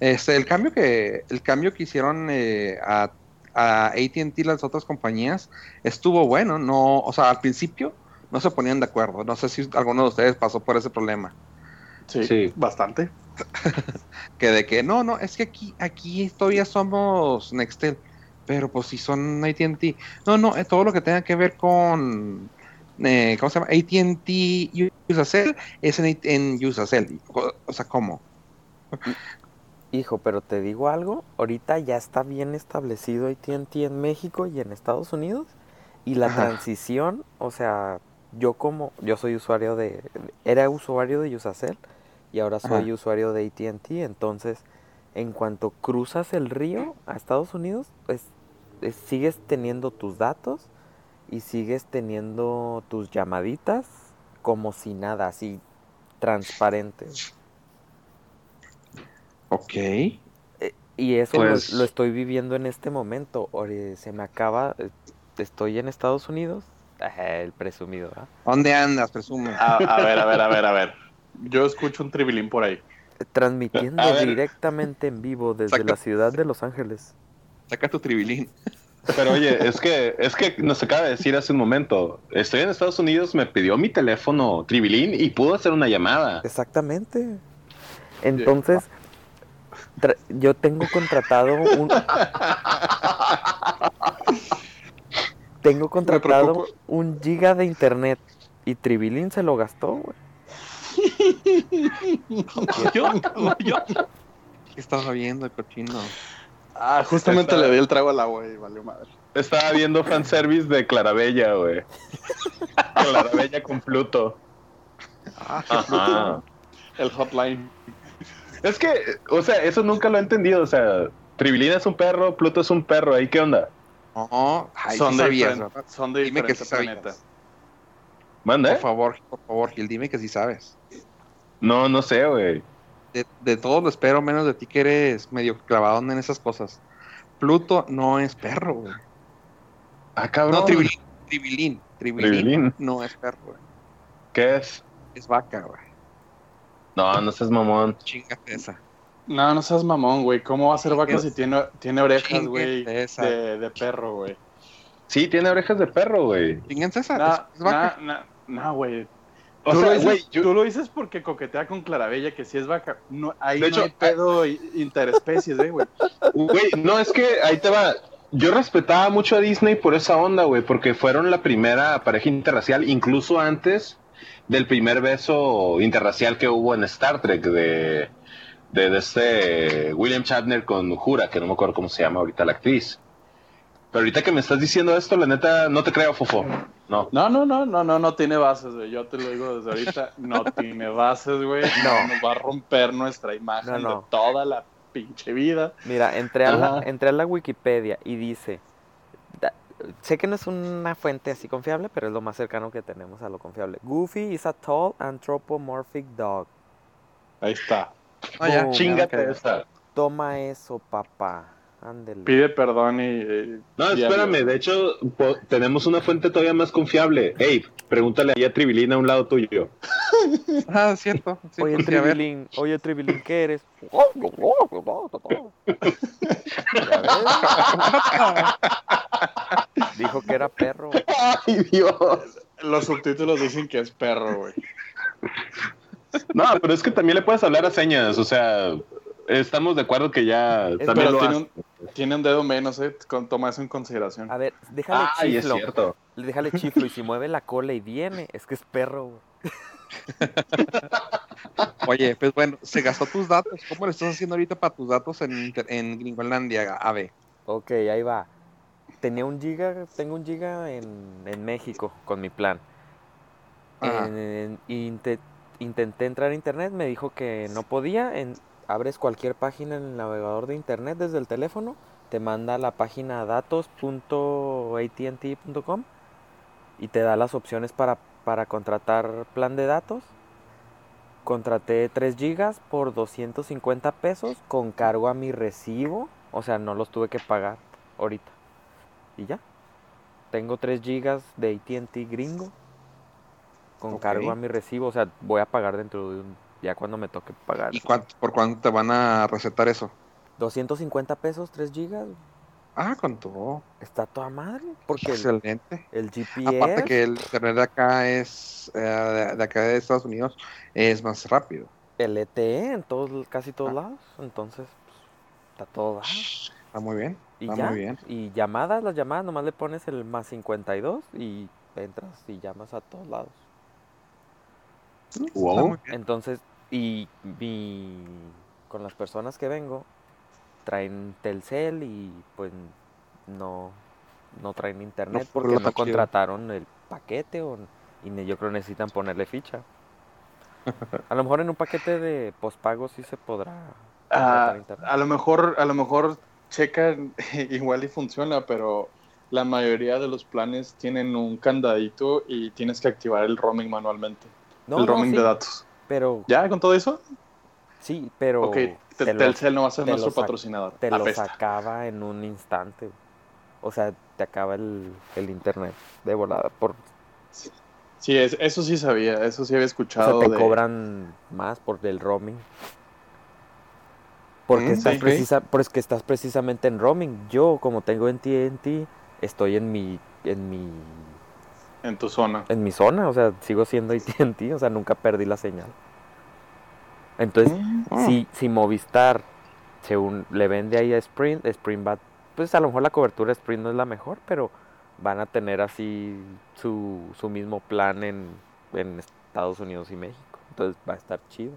S1: Este, el cambio que, el cambio que hicieron eh, a, a AT&T y las otras compañías estuvo bueno, no, o sea, al principio no se ponían de acuerdo. No sé si alguno de ustedes pasó por ese problema.
S3: Sí,
S2: Sí.
S3: bastante.
S1: Que de que no, no, es que aquí, aquí todavía somos Nextel, pero pues si son AT&T, no, no, eh, todo lo que tenga que ver con, eh, ¿cómo se llama? AT&T Usacell es en, en Usacell. O, sea, ¿cómo?
S4: Hijo, pero te digo algo, ahorita ya está bien establecido AT&T en México y en Estados Unidos y la
S1: Ajá.
S4: transición, o sea, yo como, yo soy usuario de, era usuario de Usacell y ahora soy
S1: Ajá.
S4: usuario de AT&T, entonces en cuanto cruzas el río a Estados Unidos, pues es- sigues teniendo tus datos y sigues teniendo tus llamaditas como si nada, así transparentes.
S1: Ok.
S4: Eh, Y eso lo-
S2: Pues-
S4: lo, estoy viviendo en este momento. Se me acaba, eh, estoy en Estados Unidos el presumido, ¿ah?
S1: ¿Dónde andas, presume?
S3: A, a ver, a ver, a ver, a ver. Yo escucho un tribilín por ahí.
S4: Transmitiendo directamente en vivo desde la ciudad de Los Ángeles.
S1: Saca tu tribilín.
S2: Pero oye, es que, es que nos acaba de decir hace un momento, estoy en Estados Unidos, me pidió mi teléfono Tribilín y pudo hacer una llamada.
S4: Exactamente. Entonces, yo tengo contratado un... tengo contratado un giga de internet y Tribilín se lo gastó, güey.
S1: ¿Yo? ¿Yo? ¿Qué estás viendo, cochino?
S3: Ah, justamente le di el trago al agua y valió madre.
S2: Estaba viendo fanservice de Clarabella, güey. Clarabella con Pluto.
S1: Ah,
S2: Ajá.
S3: El hotline.
S2: Es que, o sea, eso nunca lo he entendido. O sea, Tribilín es un perro, Pluto es un perro. ¿Ahí qué onda?
S1: no, ay,
S3: son,
S1: sí
S3: de
S1: sabías,
S3: diferen-
S1: ¿verdad?
S3: son de
S1: Dime que
S3: diferente
S1: sí
S3: planeta.
S2: ¿Manda?
S1: Por favor, por favor, Gil, dime que sí sabes.
S2: No, no sé, güey.
S1: De, de todo lo espero, menos de ti que eres medio clavado en esas cosas. Pluto no es perro, güey.
S2: Ah, cabrón.
S1: No, tribilín, tribilín, tribilín,
S2: Tribilín.
S1: no es perro, güey.
S2: ¿Qué es?
S1: Es vaca, güey.
S2: No, no seas mamón.
S1: Chingate esa.
S3: No, no seas mamón, güey. ¿Cómo va a ser vaca
S1: Es-
S3: si tiene, tiene orejas, güey, de, de perro, güey?
S2: Sí, tiene orejas de perro, güey.
S1: Chingense esa,
S3: No,
S1: es, vaca.
S3: no, güey.
S2: O
S3: Tú,
S2: sea,
S3: lo dices,
S2: güey, yo-
S3: tú lo dices porque coquetea con Clarabella, que sí es vaca. No, ahí
S2: De
S3: no
S2: hecho,
S3: hay pedo interespecies, eh, güey.
S2: Güey, no, es que ahí te va. Yo respetaba mucho a Disney por esa onda, güey, porque fueron la primera pareja interracial, incluso antes del primer beso interracial que hubo en Star Trek de, de, de este William Shatner con Jura, que no me acuerdo cómo se llama ahorita la actriz. Pero ahorita que me estás diciendo esto, la neta, no te creo, Fofo. No.
S3: No, no, no, no, no, no tiene bases, güey. Yo te lo digo desde ahorita. No tiene bases, güey. No. Nos va a romper nuestra imagen
S4: No, no.
S3: de toda la pinche vida.
S4: Mira, entré a, la, entré a la Wikipedia y dice, da- sé que no es una fuente así confiable, pero es lo más cercano que tenemos a lo confiable. Goofy is a tall anthropomorphic dog.
S3: Ahí está.
S1: No, ya,
S2: Chingate esa.
S4: Toma eso, papá.
S3: Pide perdón y. eh,
S2: No, espérame, de hecho, po- tenemos una fuente todavía más confiable. Ey, pregúntale ahí a Tribilín a un lado tuyo.
S1: Ah, es cierto. Sí,
S4: Oye. Tribilín, oye, Tribilín, ¿qué eres? Dijo que era perro.
S2: Ay, Dios.
S3: Los subtítulos dicen que es perro, güey.
S2: No, pero es que también le puedes hablar a señas, o sea, estamos de acuerdo que ya
S4: Es
S2: también
S3: Pero
S2: lo
S3: tiene un, tiene un dedo menos, ¿eh? Con, toma eso en consideración.
S4: A ver, déjale
S2: Ay, es
S4: chiflo.
S2: cierto.
S4: Déjale chiflo y si mueve la cola y viene, es que es perro, güey.
S1: Oye, pues bueno, se gastó tus datos. ¿Cómo le estás haciendo ahorita para tus datos en, en Gringolandia, AB?
S4: Ok, ahí va. Tenía un giga, tengo un giga en, en México con mi plan. En- en- inte- intenté entrar a internet, me dijo que no podía. En, abres cualquier página en el navegador de internet desde el teléfono, te manda a la página datos.atnt.com y te da las opciones para, para contratar plan de datos. Contraté 3 gigas por 250 pesos con cargo a mi recibo. O sea, no los tuve que pagar ahorita. Y ya. Tengo 3 gigas de ATT gringo con cargo a mi recibo. O sea, voy a pagar dentro de un... Ya cuando me toque pagar.
S1: ¿Y cuánto, por cuánto te van a recetar eso?
S4: 250 pesos, 3 gigas.
S1: Ah, con todo.
S4: Está toda madre. Porque el,
S1: Excelente.
S4: el GPS...
S1: Aparte que el internet de acá es, eh, de, de acá de Estados Unidos, es más rápido.
S4: el ETE en todos, casi todos
S1: Ah.
S4: lados. Entonces, pues, está todo.
S1: Está muy bien.
S4: Y
S1: Está
S4: ya.
S1: muy bien.
S4: Y llamadas, las llamadas, nomás le pones el más 52 y entras y llamas a todos lados.
S2: Wow.
S1: Muy bien.
S4: Entonces, y con las personas que vengo, traen Telcel y pues no, no traen internet
S1: No,
S4: porque no contrataron el paquete o, y yo creo que necesitan ponerle ficha. A lo mejor en un paquete de pospago sí se podrá
S3: Ah,
S4: contratar internet.
S3: a lo mejor, a lo mejor checan igual y funciona, pero la mayoría de los planes tienen un candadito y tienes que activar el roaming manualmente.
S4: No,
S3: el
S4: no,
S3: roaming
S4: sí,
S3: de datos.
S4: Pero
S3: ¿Ya con todo eso?
S4: sí, pero
S3: ok, te-
S4: te lo-
S3: Telcel no va a ser nuestro patrocinador.
S4: te lo sacaba en un instante. o sea, te acaba el, el internet de volada. Por,
S3: Sí, es- eso sí sabía, eso sí había
S4: o
S3: escuchado.
S4: sea, te
S3: de-
S4: cobran más por el roaming. Porque
S1: Mm,
S4: estás,
S3: sí.
S4: precisa, porque estás precisamente en roaming. Yo, como tengo en TNT, estoy en mi, en mi,
S3: en tu zona.
S4: en mi zona, o sea, sigo siendo AT&T, o sea, nunca perdí la señal. Entonces,
S1: Oh.
S4: si, si Movistar se un- le vende ahí a Sprint, Sprint va, pues a lo mejor la cobertura de Sprint no es la mejor, pero van a tener así su, su mismo plan en, en Estados Unidos y México. Entonces va a estar chido.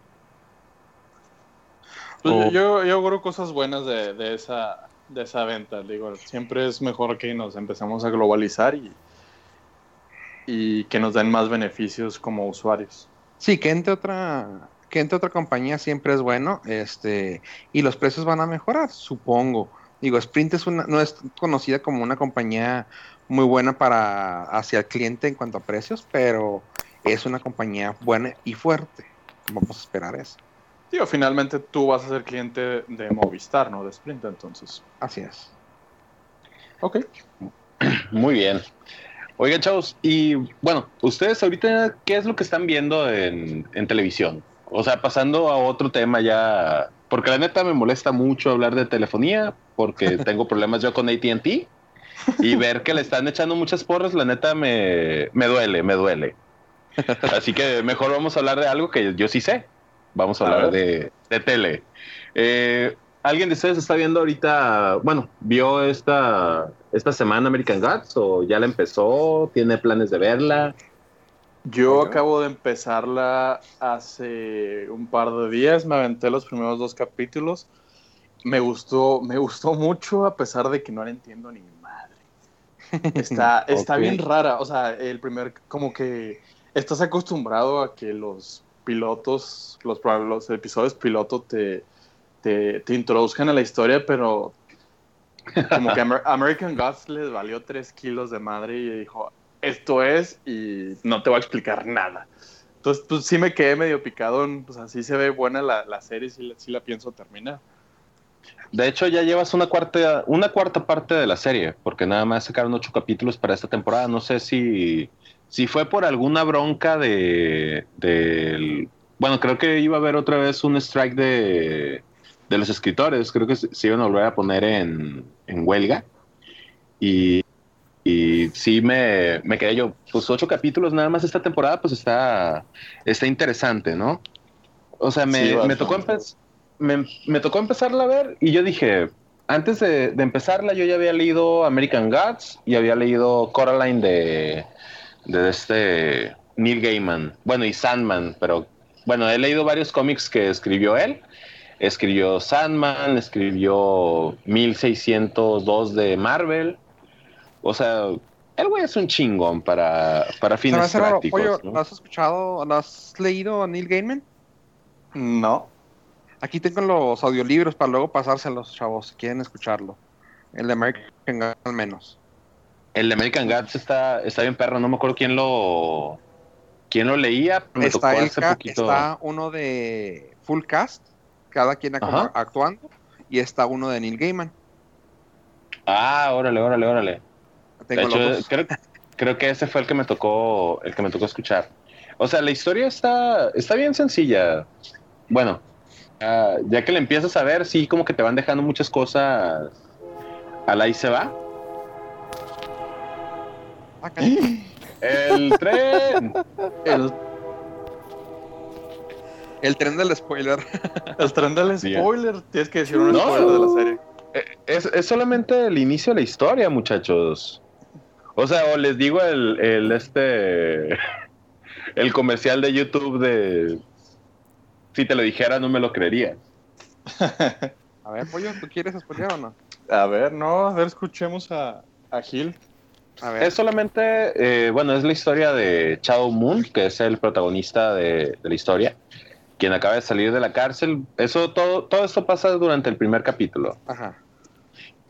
S3: Pues yo, yo, yo auguro cosas buenas de, de esa, de esa venta. Digo, siempre es mejor que nos empecemos a globalizar y, y que nos den más beneficios como usuarios.
S1: Sí, que entre otra, que entre otra compañía siempre es bueno, este, y los precios van a mejorar, supongo. Digo, Sprint es una, no es conocida como una compañía muy buena para hacia el cliente en cuanto a precios, pero es una compañía buena y fuerte. Vamos a esperar eso.
S3: Digo, finalmente tú vas a ser cliente de Movistar, no de Sprint, entonces.
S1: Así es.
S3: Ok.
S2: Muy bien. Oigan, chavos, y bueno, ustedes ahorita, ¿qué es lo que están viendo en, en televisión? O sea, pasando a otro tema ya, porque la neta me molesta mucho hablar de telefonía, porque tengo problemas yo con ATT, y ver que le están echando muchas porras, la neta me, me duele, me duele. Así que mejor vamos a hablar de algo que yo sí sé. Vamos a
S3: A
S2: hablar de, de tele. Eh, ¿Alguien de ustedes está viendo ahorita, bueno, vio esta, esta semana American Gods o ya la empezó? ¿Tiene planes de verla?
S3: Yo acabo de empezarla hace un par de días, me aventé los primeros dos capítulos. Me gustó, me gustó mucho a pesar de que no la entiendo ni madre. Está, está bien rara, o sea, el primer, como que estás acostumbrado a que los pilotos, los, los episodios piloto te, te, introduzcan a la historia, pero como que Amer- American Gods les valió tres kilos de madre y dijo, esto es y no te voy a explicar nada. Entonces, pues sí me quedé medio picado, pues así se ve buena la, la serie, sí, sí la pienso terminar.
S2: De hecho, ya llevas una cuarta, una cuarta parte de la serie, porque nada más sacaron ocho capítulos para esta temporada. No sé si, si fue por alguna bronca de, del... Bueno, creo que iba a haber otra vez un strike de, de los escritores. Creo que se, iban a volver a poner en, en huelga. Y, y sí me, me quedé yo, pues ocho capítulos nada más esta temporada, pues está, está interesante, ¿no? O sea, me,
S3: Sí,
S2: me tocó empezar me, me tocó empezarla a ver y yo dije, antes de, de empezarla yo ya había leído American Gods y había leído Coraline de, de este Neil Gaiman, bueno y Sandman, pero bueno, he leído varios cómics que escribió él, escribió Sandman, escribió 1602 de Marvel, o sea, el güey es un chingón para, para fines prácticos.
S1: Pollo,
S2: ¿no?
S1: ¿lo has escuchado? ¿Lo has leído a Neil Gaiman?
S3: No.
S1: Aquí tengo los audiolibros para luego pasárselos, chavos, si quieren escucharlo. El de American God, al menos.
S2: El de American Gods está, está bien perro, no me acuerdo quién lo quién lo leía, pero me tocó
S1: Está, el
S2: hace poquito.
S1: está uno de Full Cast, cada quien
S2: Ajá.
S1: actuando, y está uno de Neil Gaiman.
S2: Ah, órale, órale, órale.
S1: Tengo
S2: de hecho, creo, creo que ese fue el que me tocó, el que me tocó escuchar. O sea, la historia está, está bien sencilla. Bueno, ah, ya que le empiezas a ver, sí, como que te van dejando muchas cosas al ahí se va.
S1: Ah, caray.
S2: El tren.
S3: El,
S1: El tren del spoiler.
S3: el tren del
S2: Sí.
S3: spoiler, tienes que decir un
S2: No.
S3: spoiler de la serie.
S2: Es, es solamente el inicio de la historia, muchachos. O sea, o les digo el, el este el comercial de YouTube de si te lo dijera no me lo creería.
S1: A ver, Pollo, ¿tú quieres spoiler o no?
S3: A ver, no, a ver, escuchemos a, a Gil.
S1: A ver.
S2: Es solamente, eh, bueno, es la historia de Chao Moon, que es el protagonista de, de la historia, quien acaba de salir de la cárcel. Eso todo, todo esto pasa durante el primer capítulo.
S1: Ajá.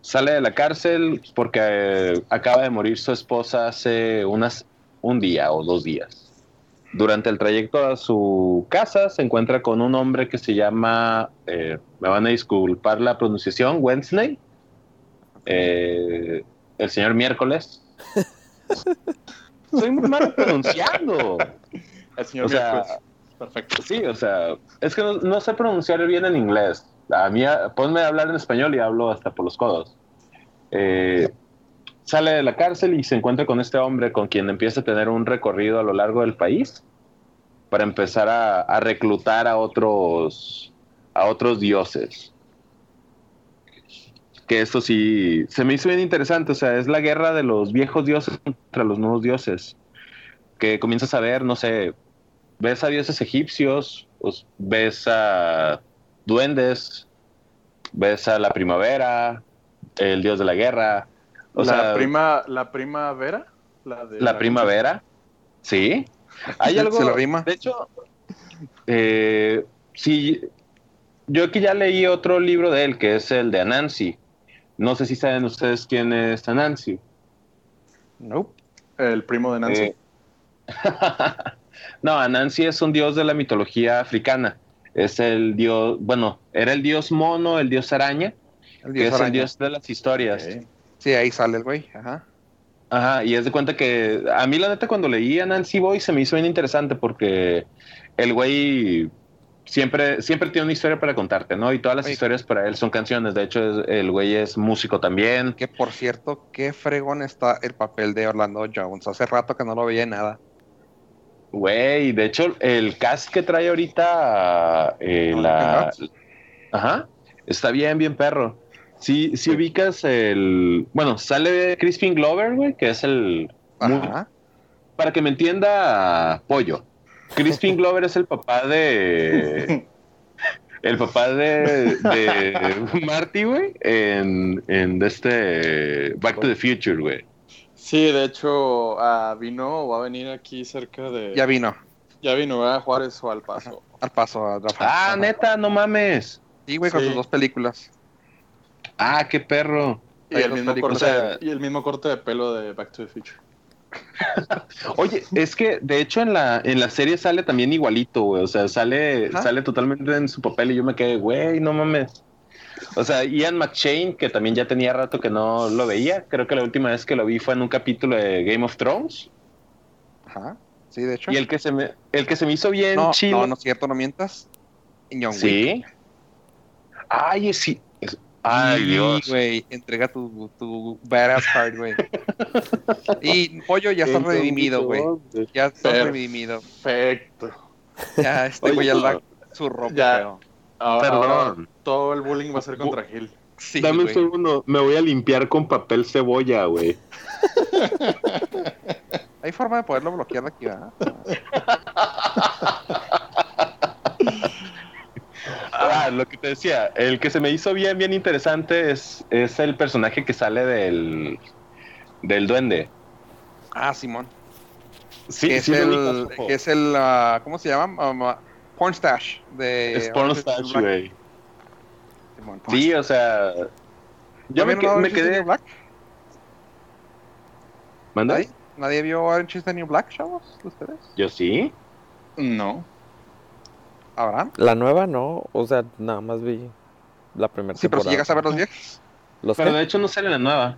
S2: Sale de la cárcel porque eh, acaba de morir su esposa hace unas un día o dos días. Durante el trayecto a su casa se encuentra con un hombre que se llama, eh, me van a disculpar la pronunciación, Wednesday. Eh, el señor miércoles. Soy muy malo pronunciando.
S3: El señor
S2: O sea,
S3: miércoles. Perfecto.
S2: Sí, o sea, es que no, sé pronunciar bien en inglés. A mí, ponme a hablar en español y hablo hasta por los codos. Eh, sale de la cárcel y se encuentra con este hombre con quien empieza a tener un recorrido a lo largo del país para empezar a, a reclutar a otros, a otros dioses. Que esto sí se me hizo bien interesante, o sea, es la guerra de los viejos dioses contra los nuevos dioses. Que comienzas a ver, no sé, ves a dioses egipcios, pues, ves a duendes, ves a la primavera, el dios de la guerra, o
S3: la
S2: sea,
S3: prima, la primavera, la de
S2: la primavera, sí. Hay
S1: ¿Se-
S2: algo,
S1: se rima?
S2: de hecho, eh, sí, yo aquí ya leí otro libro de él, que es el de Anansi. No sé si saben ustedes quién es Anansi.
S1: Nope.
S3: el primo de Nancy.
S2: Eh, no, Anansi es un dios de la mitología africana. Es el dios, bueno, era el dios mono, el dios araña,
S1: El
S2: que
S1: dios
S2: es el dios de las historias.
S1: Sí, ahí sale el güey. Ajá.
S2: Ajá, y es de cuenta que a mí la neta cuando leí a Nancy Boy se me hizo bien interesante porque el güey siempre, siempre tiene una historia para contarte, ¿no? Y todas las
S1: Oye.
S2: historias para él son canciones. De hecho, es- el güey es músico también.
S1: Que por cierto, qué fregón está el papel de Orlando Jones. Hace rato que no lo veía en nada.
S2: Güey, de hecho, el cast que trae ahorita eh,
S1: ¿No,
S2: la... Ajá, está bien, bien perro. Sí, sí ubicas el... Bueno, sale Crispin Glover, güey, que es el...
S1: Ajá.
S2: para que me entienda, Pollo. Crispin Glover es el papá de. El papá de, de Marty, güey, en, en este Back to the Future, güey.
S3: Sí, de hecho, ah, vino o va a venir aquí cerca de.
S1: Ya vino
S3: Ya vino a Juárez o al Paso.
S1: al paso a Rafa.
S2: Ah,
S1: Ajá.
S2: neta, no mames.
S1: Sí, güey, con
S3: Sí.
S1: sus dos películas.
S2: Ah, qué perro.
S3: Y el, mismo corte,
S2: O sea-
S3: y el mismo corte de pelo de Back to the Future.
S2: Oye, es que de hecho en la, en la serie sale también igualito, güey. O sea, sale, sale totalmente en su papel y yo me quedé, güey, no mames. O sea, Ian McShane, que también ya tenía rato que no lo veía. Creo que la última vez que lo vi fue en un capítulo de Game of Thrones.
S1: Ajá. Sí, de hecho.
S2: Y el que se me, el que se me hizo bien
S1: no,
S2: chido.
S1: no, no es cierto, no mientas. John Wick.
S2: sí. Ay, es sí. es- Ay, Dios.
S1: güey, entrega tu, tu badass card, güey. y Pollo ya está redimido, güey. Ya está
S3: Perfecto.
S1: redimido.
S3: Perfecto.
S1: Ya, este güey ya la su ropa.
S3: Ya. Ahora,
S2: Perdón.
S3: ahora todo el bullying va a ser contra Gil.
S1: Sí,
S2: Dame un
S1: güey.
S2: segundo, me voy a limpiar con papel cebolla, güey.
S1: Hay forma de poderlo bloquear de aquí, ¿verdad?
S2: Ah, lo que te decía, el que se me hizo bien, bien interesante es, es el personaje que sale del, del duende.
S1: Ah, Simón.
S2: Sí,
S1: que es
S2: sí
S1: el, que es el ah, ¿cómo se llama? Pornstash de
S2: Es Pornstash, güey. Sí, o sea, yo me,
S1: ¿No
S2: que- me quedé...
S1: New Black?
S2: ¿Manda?
S1: ¿Nadie? ¿Nadie vio Orange is the New Black, chavos? ¿Ustedes?
S2: Yo sí.
S3: No.
S1: ¿Abraham?
S4: La nueva no, o sea, nada más vi la primera
S1: Sí, pero si
S4: temporada.
S1: llegas a ver los viejos.
S4: ¿Los
S2: Pero
S4: qué?
S2: de hecho no sale la nueva.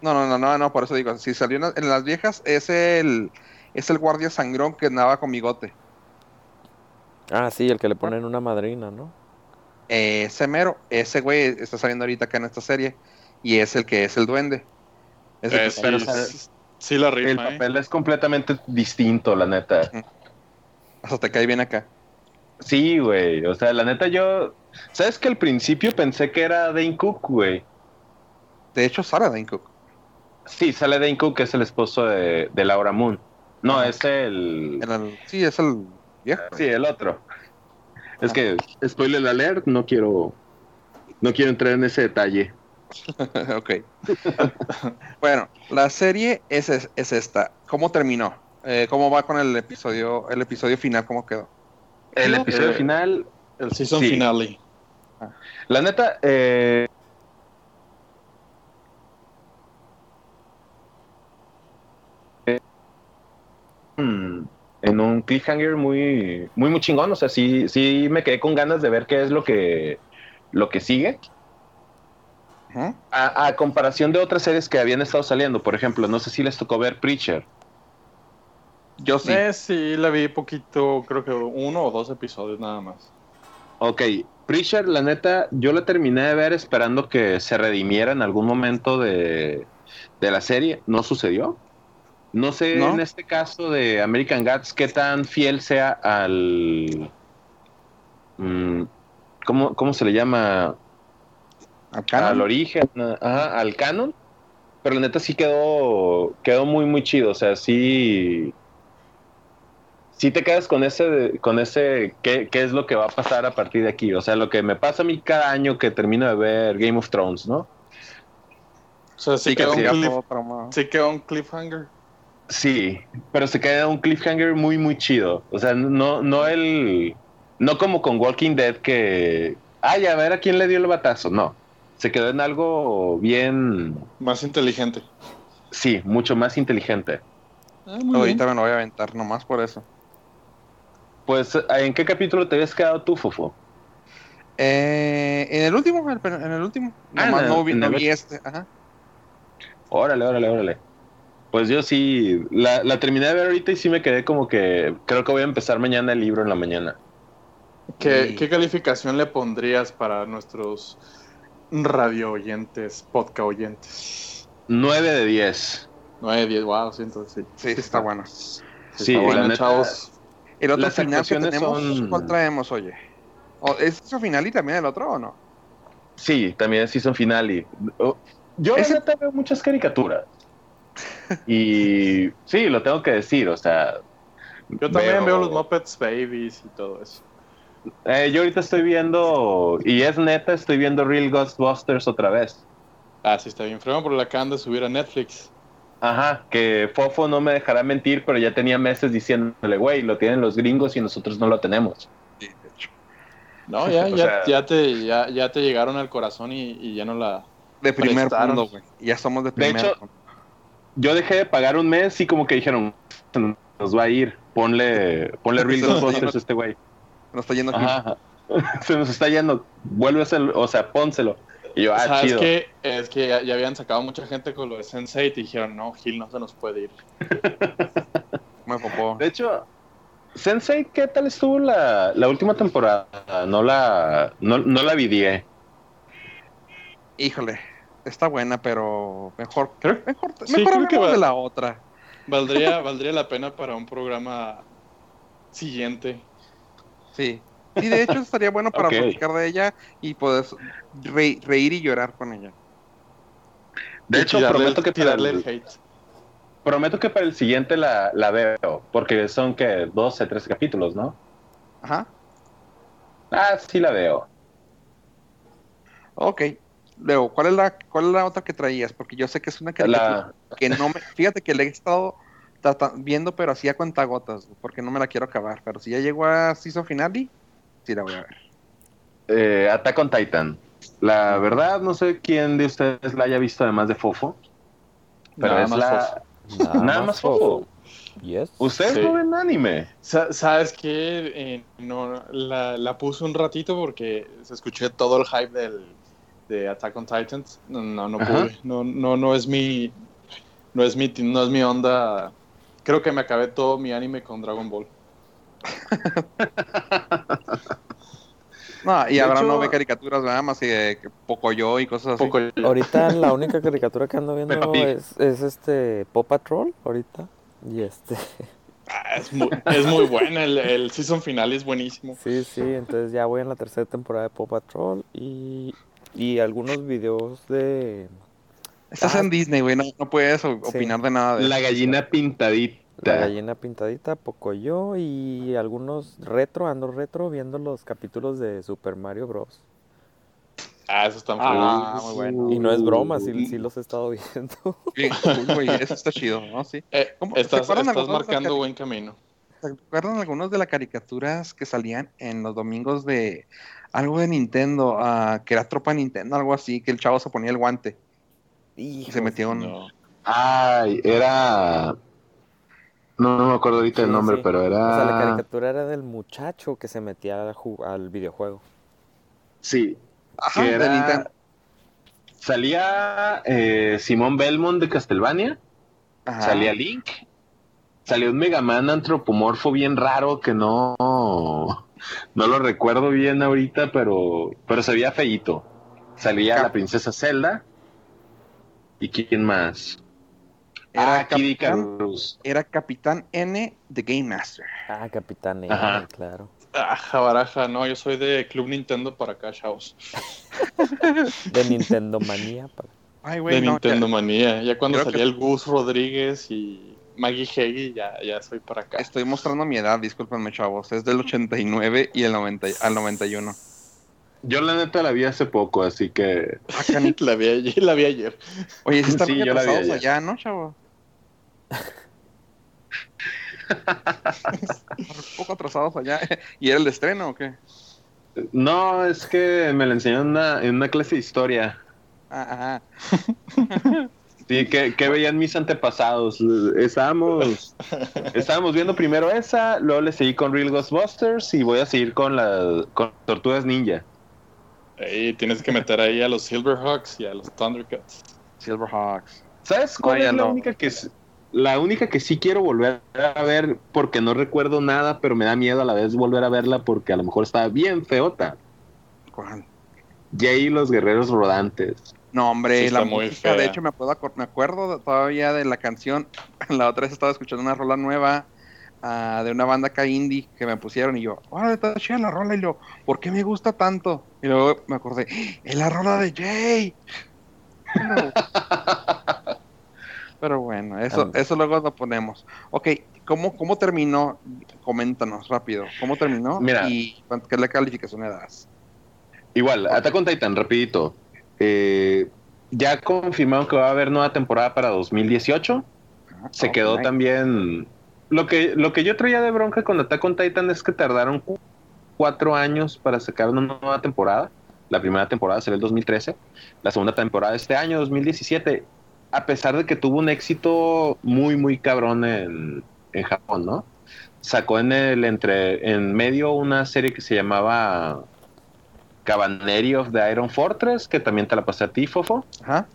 S1: No, no, no, no, no, por eso digo, si salió en, en las viejas, es el es el guardia sangrón que andaba con bigote.
S4: Ah, sí, el que le ponen una madrina, ¿no?
S1: Ese mero, ese güey está saliendo ahorita acá en esta serie y es el que es el duende. Es el que
S3: Eh,
S1: está-
S3: sí,
S2: pero, sea,
S3: sí, la
S2: El
S3: rifa, ¿eh?
S2: papel es completamente distinto, la neta.
S1: hasta te cae bien acá.
S2: Sí, güey. O sea, la neta yo... ¿Sabes que al principio pensé que era Dane Cook, güey?
S1: De hecho, sale Dane Cook.
S2: Sí, sale Dane Cook, que es el esposo de, de Laura Moon. No,
S1: Ajá.
S2: es el...
S1: El- sí, es el viejo.
S2: Sí, el otro. Es que, spoiler alert, no quiero... No quiero entrar en ese detalle.
S1: ok. bueno, la serie es, es, es esta. ¿Cómo terminó? Eh, ¿Cómo va con el episodio, el episodio final? ¿Cómo quedó?
S2: El episodio
S3: eh,
S2: final,
S3: El season
S2: Sí.
S3: finale.
S2: la neta, eh, mm, en un cliffhanger muy, muy, muy chingón. O sea, sí, sí me quedé con ganas de ver qué es lo que, lo que sigue. A comparación de otras series que habían estado saliendo, por ejemplo, no sé si les tocó ver Preacher.
S1: Yo sí.
S3: Eh, sí, la vi poquito, creo que uno o dos episodios nada más.
S2: Ok, Preacher, la neta, yo la terminé de ver esperando que se redimiera en algún momento de, de la serie. No sucedió. No sé
S1: ¿No?
S2: en este caso de American Gods qué tan fiel sea al. mm, ¿cómo, cómo se le llama? Al origen, ajá, al canon. Pero la neta sí quedó, quedó muy, muy chido. O sea, sí. Sí te quedas con ese, con ese, ¿qué, qué es lo que va a pasar a partir de aquí? O sea, lo que me pasa a mí cada año que termino de ver Game of Thrones, ¿no?
S3: O sea, sí,
S1: Sí, que
S3: quedó, un cliff- sí quedó un cliffhanger.
S2: Sí, pero se queda un cliffhanger muy, muy chido. O sea, no, no el. No como con Walking Dead que. Ay, a ver a quién le dio el batazo. No. Se quedó en algo bien.
S3: Más inteligente.
S2: Sí, mucho más inteligente.
S3: Ah,
S1: Ahorita
S3: bien.
S1: me lo voy a aventar nomás por eso.
S2: Pues, ¿en qué capítulo te habías quedado tú, Fofo?
S1: Eh, en el último, en el- último.
S2: Ah,
S1: Nomás
S2: el-
S1: no vi,
S2: en
S1: no
S2: el
S1: vi este. Ajá.
S2: Órale, órale, órale. Pues yo sí, la, la terminé de ver ahorita y sí me quedé como que creo que voy a empezar mañana el libro en la mañana.
S3: ¿Qué, qué calificación le pondrías para nuestros radio oyentes, podcast oyentes?
S2: 9 de 10.
S3: 9, 10, wow, sí, entonces sí.
S1: Sí, está bueno.
S2: Sí,
S3: está
S2: la
S3: bueno,
S2: neta,
S3: chavos.
S1: El otro
S2: Las
S1: final que tenemos,
S2: son-
S1: ¿cuál traemos, oye? ¿O ¿Es su final y también el otro o no?
S2: Sí, también es season final y oh, yo
S1: Ese-
S2: neta veo muchas caricaturas. Y sí, lo tengo que decir, o sea,
S3: Yo también
S2: veo-
S3: veo los Muppets Babies y todo eso.
S2: eh, yo ahorita estoy viendo y es neta, estoy viendo Real Ghostbusters otra vez.
S3: Ah, sí, está bien fregón, pero la acaban de subir a Netflix.
S2: Ajá, que Fofo no me dejará mentir, pero ya tenía meses diciéndole, güey, lo tienen los gringos y nosotros no lo tenemos.
S1: Sí, de hecho.
S3: No, ya, ya,
S2: sea-
S3: ya, te, ya, ya te llegaron al corazón y, y ya no la...
S1: De primer
S3: Prestaron.
S1: mundo, güey. Ya somos de
S2: De
S1: primer
S2: hecho,
S1: mundo.
S2: Yo dejé de pagar un mes y como que dijeron, nos va a ir, ponle, ponle Real Ghostbusters a este güey.
S1: Nos está yendo aquí.
S2: Se nos está yendo, vuélveselo, o sea, pónselo. Y yo, ah,
S3: ¿Sabes
S2: chido.
S3: Es que ya, ya habían sacado mucha gente con lo de Sensei y dijeron, no, Gil no se nos puede ir.
S1: Me popó.
S2: De hecho, Sensei, ¿qué tal estuvo la, la última temporada? No la, no, no la vidié.
S1: Híjole, está buena, pero mejor,
S3: Creo-
S1: mejor,
S3: Sí,
S1: mejor
S3: creo que va-
S1: de la otra.
S3: Valdría, valdría la pena para un programa siguiente.
S1: Sí. Sí, de hecho estaría bueno para platicar de ella y poder re- reír y llorar con ella.
S2: De
S3: Y
S2: hecho,
S3: tirarle
S2: prometo
S3: el-
S2: que, para
S3: tirarle
S2: el,
S3: el hate.
S2: prometo que para el siguiente la, la veo, porque son que 12, 13 capítulos, ¿no?
S1: Ajá.
S2: Ah, sí la veo.
S1: Ok. Luego, ¿cuál es la, cuál es la otra que traías? Porque yo sé que es una
S2: La,
S1: que no me, fíjate que le he estado viendo, pero así a cuentagotas, porque no me la quiero acabar. Pero si ya llegó a season finale, sí la voy a ver.
S2: eh, Attack on Titan. La verdad, no sé quién de ustedes la haya visto además de Fofo, pero
S3: Nada
S2: es
S3: más
S2: la...
S3: fofo.
S2: Nada más Fofo.
S4: Yes.
S2: ¿Ustedes
S3: Sí.
S2: no ven anime?
S3: Sa- ¿Sabes qué? Eh, no, la, la puse un ratito porque se escuché todo el hype del, de Attack on Titans. No, no, pude. No, no, no es mi, no es mi, no es mi onda. Creo que me acabé todo mi anime con Dragon Ball.
S1: No, y
S2: De
S1: ahora
S2: hecho-
S1: no ve caricaturas nada más que, que Pocoyo y cosas así.
S3: Poco
S4: Ahorita la única caricatura que ando viendo es, es este Paw Patrol ahorita. Y este,
S3: Ah, es, muy, es muy buena. El, el season final es buenísimo.
S4: sí, sí, entonces ya voy en la tercera temporada de Paw Patrol y, y algunos videos de
S1: Estás
S4: Ah.
S1: en Disney, güey, no, no puedes
S4: Sí.
S1: opinar de nada de
S2: La
S1: eso.
S2: gallina pintadita.
S4: La gallina pintadita, Pocoyo y algunos retro, ando retro viendo los capítulos de Super Mario Bros.
S3: Ah, eso está
S1: Ah, muy bueno.
S4: Y no es broma, sí, sí los he estado viendo.
S1: Bien cool, güey, eso está chido, ¿no? Sí.
S3: Eh,
S1: ¿Cómo- ¿se
S3: estás estás marcando buen camino.
S1: ¿Se acuerdan algunos de las caricaturas que salían en los domingos de algo de Nintendo, ah, que era Tropa Nintendo, algo así, que el chavo se ponía el guante y se metía un...
S3: No.
S2: Ay, era... No, no me acuerdo ahorita el nombre,
S4: sí.
S2: pero era...
S4: O sea, la caricatura era del muchacho que se metía al, ju- al videojuego.
S2: Sí,
S1: Ajá,
S2: que
S1: de
S2: era-
S1: Nintendo.
S2: Salía eh, Simón Belmont de Castlevania.
S1: Ajá.
S2: Salía Link. Salió un Mega Man antropomorfo bien raro que no. No lo recuerdo bien ahorita, pero, pero se veía feíto. Salía
S1: Cap-
S2: la princesa Zelda. ¿Y quién más?
S1: Era
S2: ah, Kid
S1: Capitán-
S2: Icarus.
S1: Era Capitán N de Game Master.
S4: Ah, Capitán N,
S2: Ajá.
S4: claro.
S3: Aja, baraja, no, yo soy de Club Nintendo para acá, chavos.
S4: De Nintendo Manía. pa-
S1: Ay,
S3: De
S1: güey, no.
S3: Nintendo
S1: ya-
S3: Manía. Ya cuando
S1: Creo
S3: salía
S1: que-
S3: el Gus Rodríguez y Maggie Heggie, ya, ya soy para acá.
S1: Estoy mostrando mi edad, discúlpenme, chavos. Es del 89 y el 90, y- al 91.
S2: Yo la neta la vi hace poco, así que
S1: Ah,
S3: La vi ayer. La vi ayer.
S1: Oye, sí están
S2: Sí, yo la vi
S1: atrasados
S2: ayer.
S1: allá, ¿no, chavo? un poco atrasados allá. ¿Y era el estreno o qué?
S2: no, es que me la enseñaron en una, en una clase de historia.
S1: Ah, ajá.
S2: Sí, que, que veían mis antepasados. Estábamos, estábamos viendo primero esa, luego le seguí con Real Ghostbusters y voy a seguir con las con Tortugas Ninja.
S3: Tienes que meter ahí a los Silverhawks y a los Thundercats.
S1: Silverhawks.
S2: ¿Sabes cuál
S1: No,
S2: es la
S1: no.
S2: única que la única que sí quiero volver a ver porque no recuerdo nada, pero me da miedo a la vez volver a verla porque a lo mejor estaba bien feota.
S1: ¿Cuál?
S2: Jay y los guerreros rodantes.
S1: No, hombre,
S3: Sí,
S1: la música, de hecho, me acuerdo, me acuerdo todavía de la canción. La otra vez estaba escuchando una rola nueva ah, de una banda acá indie que me pusieron y yo, ¡Órale, está chida la rola! Y yo, ¿por qué me gusta tanto? Y luego me acordé, ¡Ah, ¡es la rola de Jay! Pero, pero bueno, eso,
S4: Ah.
S1: eso luego lo ponemos. Ok, ¿cómo, cómo terminó? Coméntanos rápido. ¿Cómo terminó?
S2: Mira.
S1: ¿Y qué le calificación le das?
S2: Igual, Attack on Titan, rapidito. Eh, ya confirmaron que va a haber nueva temporada para 2018.
S1: Ah,
S2: Se quedó también. Lo que, lo que yo traía de bronca con Attack on Titan es que tardaron cu- cuatro años para sacar una nueva temporada. La primera temporada será el 2013. La segunda temporada este año, 2017. A pesar de que tuvo un éxito muy, muy cabrón en, en Japón, ¿no? Sacó en el entre en medio una serie que se llamaba Cavalry of the Iron Fortress, que también te la pasé a ti, Fofo.
S1: Ajá.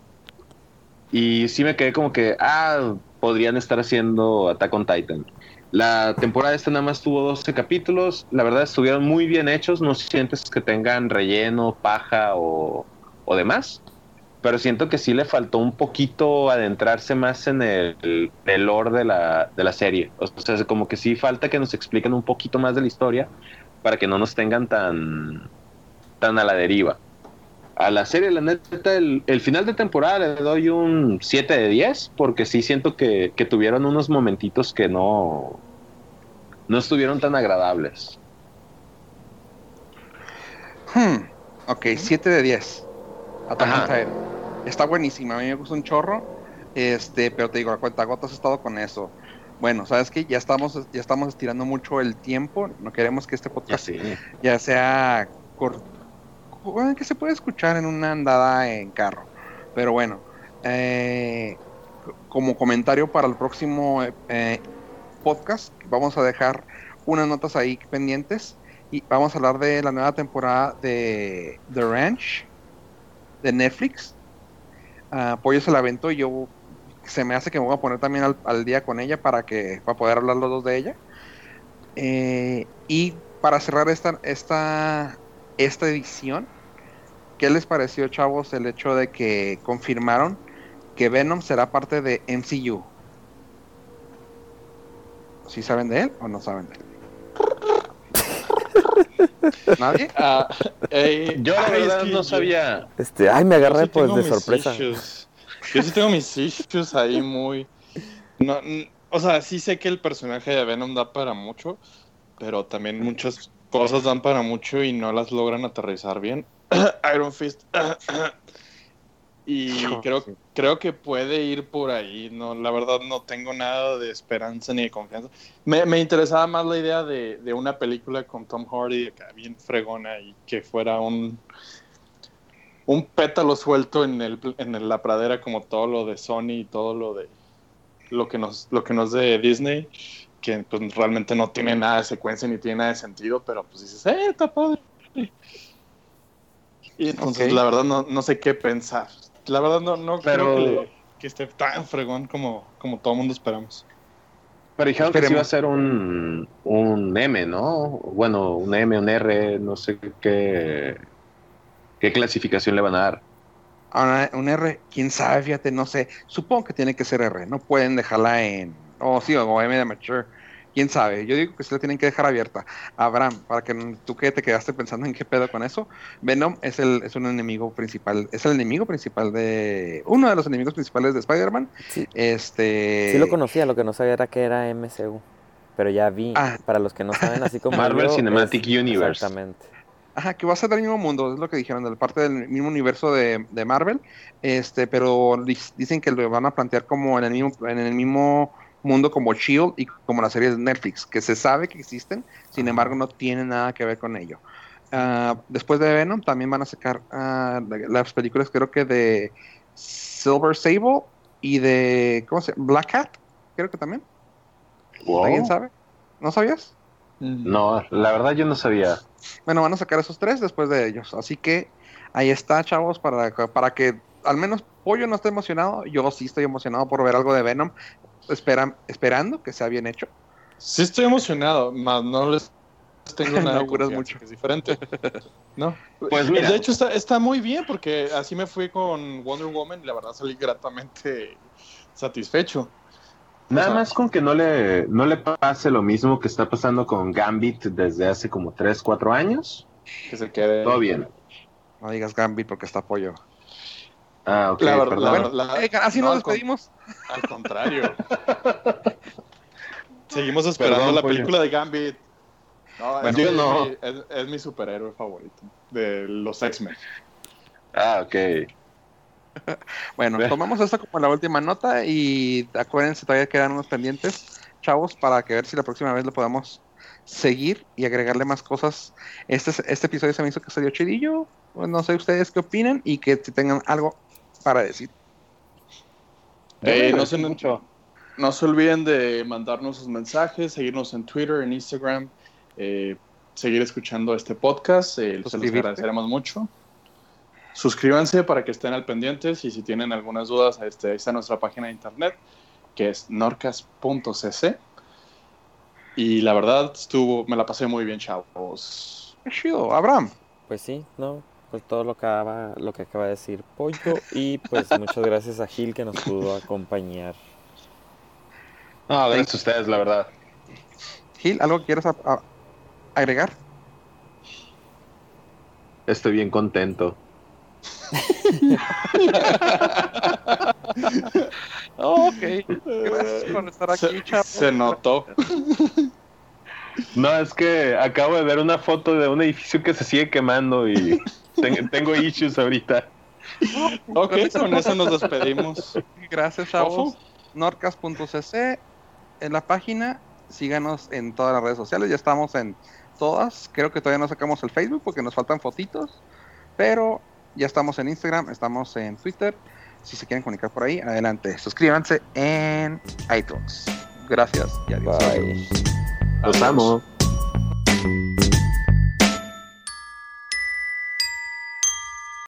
S2: Y sí me quedé como que, ah, podrían estar haciendo Attack on Titan. La temporada esta nada más tuvo 12 capítulos. La verdad estuvieron muy bien hechos. No sientes que tengan relleno, paja o, o demás. Pero siento que sí le faltó un poquito adentrarse más en el, el lore de la, de la serie. O sea, como que sí falta que nos expliquen un poquito más de la historia para que no nos tengan tan, tan a la deriva. A la serie, la neta, el, el final de temporada le doy un 7 de 10, porque sí siento que, que tuvieron unos momentitos que no, no estuvieron tan agradables.
S1: Hmm, Ok, 7 de 10. Attack on
S2: Ajá.
S1: Titan. Está buenísima, a mí me gusta un chorro. Este, pero te digo, a cuenta gotas he estado con eso. Bueno, sabes que ya estamos, ya estamos estirando mucho el tiempo. No queremos que este
S2: Ya
S1: podcast
S2: sé.
S1: ya sea cor- que se puede escuchar en una andada en carro. Pero bueno, eh, como comentario para el próximo eh, podcast, vamos a dejar unas notas ahí pendientes y vamos a hablar de la nueva temporada de The Ranch de Netflix. Ah, Pollo se la aventó y yo se me hace que me voy a poner también al, al día con ella para que para poder hablar los dos de ella. Eh, y para cerrar esta, esta, esta edición, ¿qué les pareció, chavos, el hecho de que confirmaron que Venom será parte de MCU? ¿Sí saben de él o no saben de él? ¿Nadie?
S3: Ah,
S2: Yo la
S3: es
S2: verdad
S3: que
S2: no
S3: yo-
S2: sabía.
S4: Este, ay, me agarré
S3: sí
S4: pues de sorpresa.
S3: issues. Yo sí tengo mis issues ahí muy. No, o sea, sí sé que el personaje de Venom da para mucho, pero también muchas cosas dan para mucho y no las logran aterrizar bien. Iron Fist. y creo, creo que puede ir por ahí. No, la verdad no tengo nada de esperanza ni de confianza. Me, me interesaba más la idea de, de una película con Tom Hardy acá bien fregona y que fuera un un pétalo suelto en el en la pradera como todo lo de Sony y todo lo de lo que nos lo que nos de Disney que pues realmente no tiene nada de secuencia ni tiene nada de sentido pero pues dices eh está padre y entonces la verdad no, no sé qué pensar La verdad no, no
S2: Pero-
S3: creo que, le- que esté tan fregón como, como todo mundo esperamos.
S2: Pero dijeron que sí
S1: Esperemos.
S2: iba a ser un, un M, ¿no? Bueno, un M, un R, no sé qué, qué clasificación le van a dar.
S1: Ahora, un R, quién sabe, fíjate, no sé. Supongo que tiene que ser R, no pueden dejarla en. O sí, o M de Mature. Quién sabe. Yo digo que se la tienen que dejar abierta. Abraham, para que tú que te quedaste pensando en qué pedo con eso. Venom es el es un enemigo principal. Es el enemigo principal de. Uno de los enemigos principales de Spider-Man.
S4: Sí,
S1: Este.
S4: sí lo conocía, lo que no sabía era que era MCU. Pero ya vi,
S1: Ah.
S4: para los que no saben, así como
S2: Marvel
S4: yo,
S2: Cinematic
S4: es-
S2: Universe.
S4: Exactamente.
S1: Ajá, que va a ser del mismo mundo, es lo que dijeron, de la parte del mismo universo de, de Marvel, este, pero dicen que lo van a plantear como en el mismo, en el mismo mundo como Shield y como las series de Netflix, que se sabe que existen, sin embargo no tienen nada que ver con ello. Ah, después de Venom también van a sacar la- las películas creo que de Silver Sable y de ¿cómo se llama? Black Cat, creo que también.
S2: Wow.
S1: ¿Alguien sabe? ¿No sabías?
S2: No, la verdad yo no sabía.
S1: Bueno, van a sacar esos tres después de ellos. Así que ahí está, chavos, para, para que al menos Pollo no esté emocionado. Yo sí estoy emocionado por ver algo de Venom. Esperan, esperando que sea bien hecho.
S3: Sí estoy emocionado, más no les tengo
S1: No
S3: nada confianza,
S1: mucho.
S3: que es diferente. ¿No?
S2: Pues mira.
S3: De hecho está, está muy bien porque así me fui con Wonder Woman y la verdad salí gratamente satisfecho.
S2: Nada
S3: o sea-
S2: más con que no le, no le pase lo mismo que está pasando con Gambit desde hace como 3, 4 años.
S3: Que se quede.
S2: Todo bien.
S1: No digas Gambit porque está Pollo.
S2: Ah, ok,
S3: La verdad-
S1: eh, así
S3: no,
S1: nos despedimos.
S3: Al contrario. Seguimos esperando
S2: Perdón,
S3: la
S2: pollo.
S3: película de Gambit. No,
S2: Bueno,
S3: es,
S2: yo
S3: mi-
S2: no.
S3: es mi- es- es mi superhéroe favorito de los X-Men.
S2: Ah, ok.
S1: Bueno, tomamos esto como la última nota y acuérdense, todavía quedan unos pendientes, chavos, para que ver si la próxima vez lo podamos seguir y agregarle más cosas. Este, este episodio se me hizo que salió chidillo. Pues no sé ustedes qué opinan y que si tengan algo para decir.
S3: Eh, no, se,
S2: mucho.
S3: no se olviden de mandarnos sus mensajes, seguirnos en Twitter, en Instagram, eh, seguir escuchando este podcast. eh, se los agradeceremos mucho. Suscríbanse para que estén al pendientes y si tienen algunas dudas, este, ahí está nuestra página de internet que es norcas.cc. Y la verdad, estuvo, me la pasé muy bien, chavos.
S1: Qué chido, Abraham.
S4: Pues sí, no, pues todo lo que acaba, lo que acaba de decir Pollo y pues muchas gracias a Gil que nos pudo acompañar.
S2: No, gracias a ustedes, la verdad.
S1: Gil, ¿algo que quieras a- a- agregar?
S2: Estoy bien contento.
S1: Oh, ok. Gracias por estar aquí,
S3: se notó.
S2: No, es que acabo de ver una foto de un edificio que se sigue quemando y ten- tengo issues ahorita.
S3: Ok, con eso nos despedimos.
S1: Gracias, chavos.
S3: Ojo.
S1: Norcas.cc en la página. Síganos en todas las redes sociales. Ya estamos en todas. Creo que todavía no sacamos el Facebook porque nos faltan fotitos. Pero ya estamos en Instagram, estamos en Twitter. Si se quieren comunicar por ahí, adelante. Suscríbanse en iTunes. Gracias y adiós.
S4: Bye.
S2: Los
S3: Adiós.
S2: amo.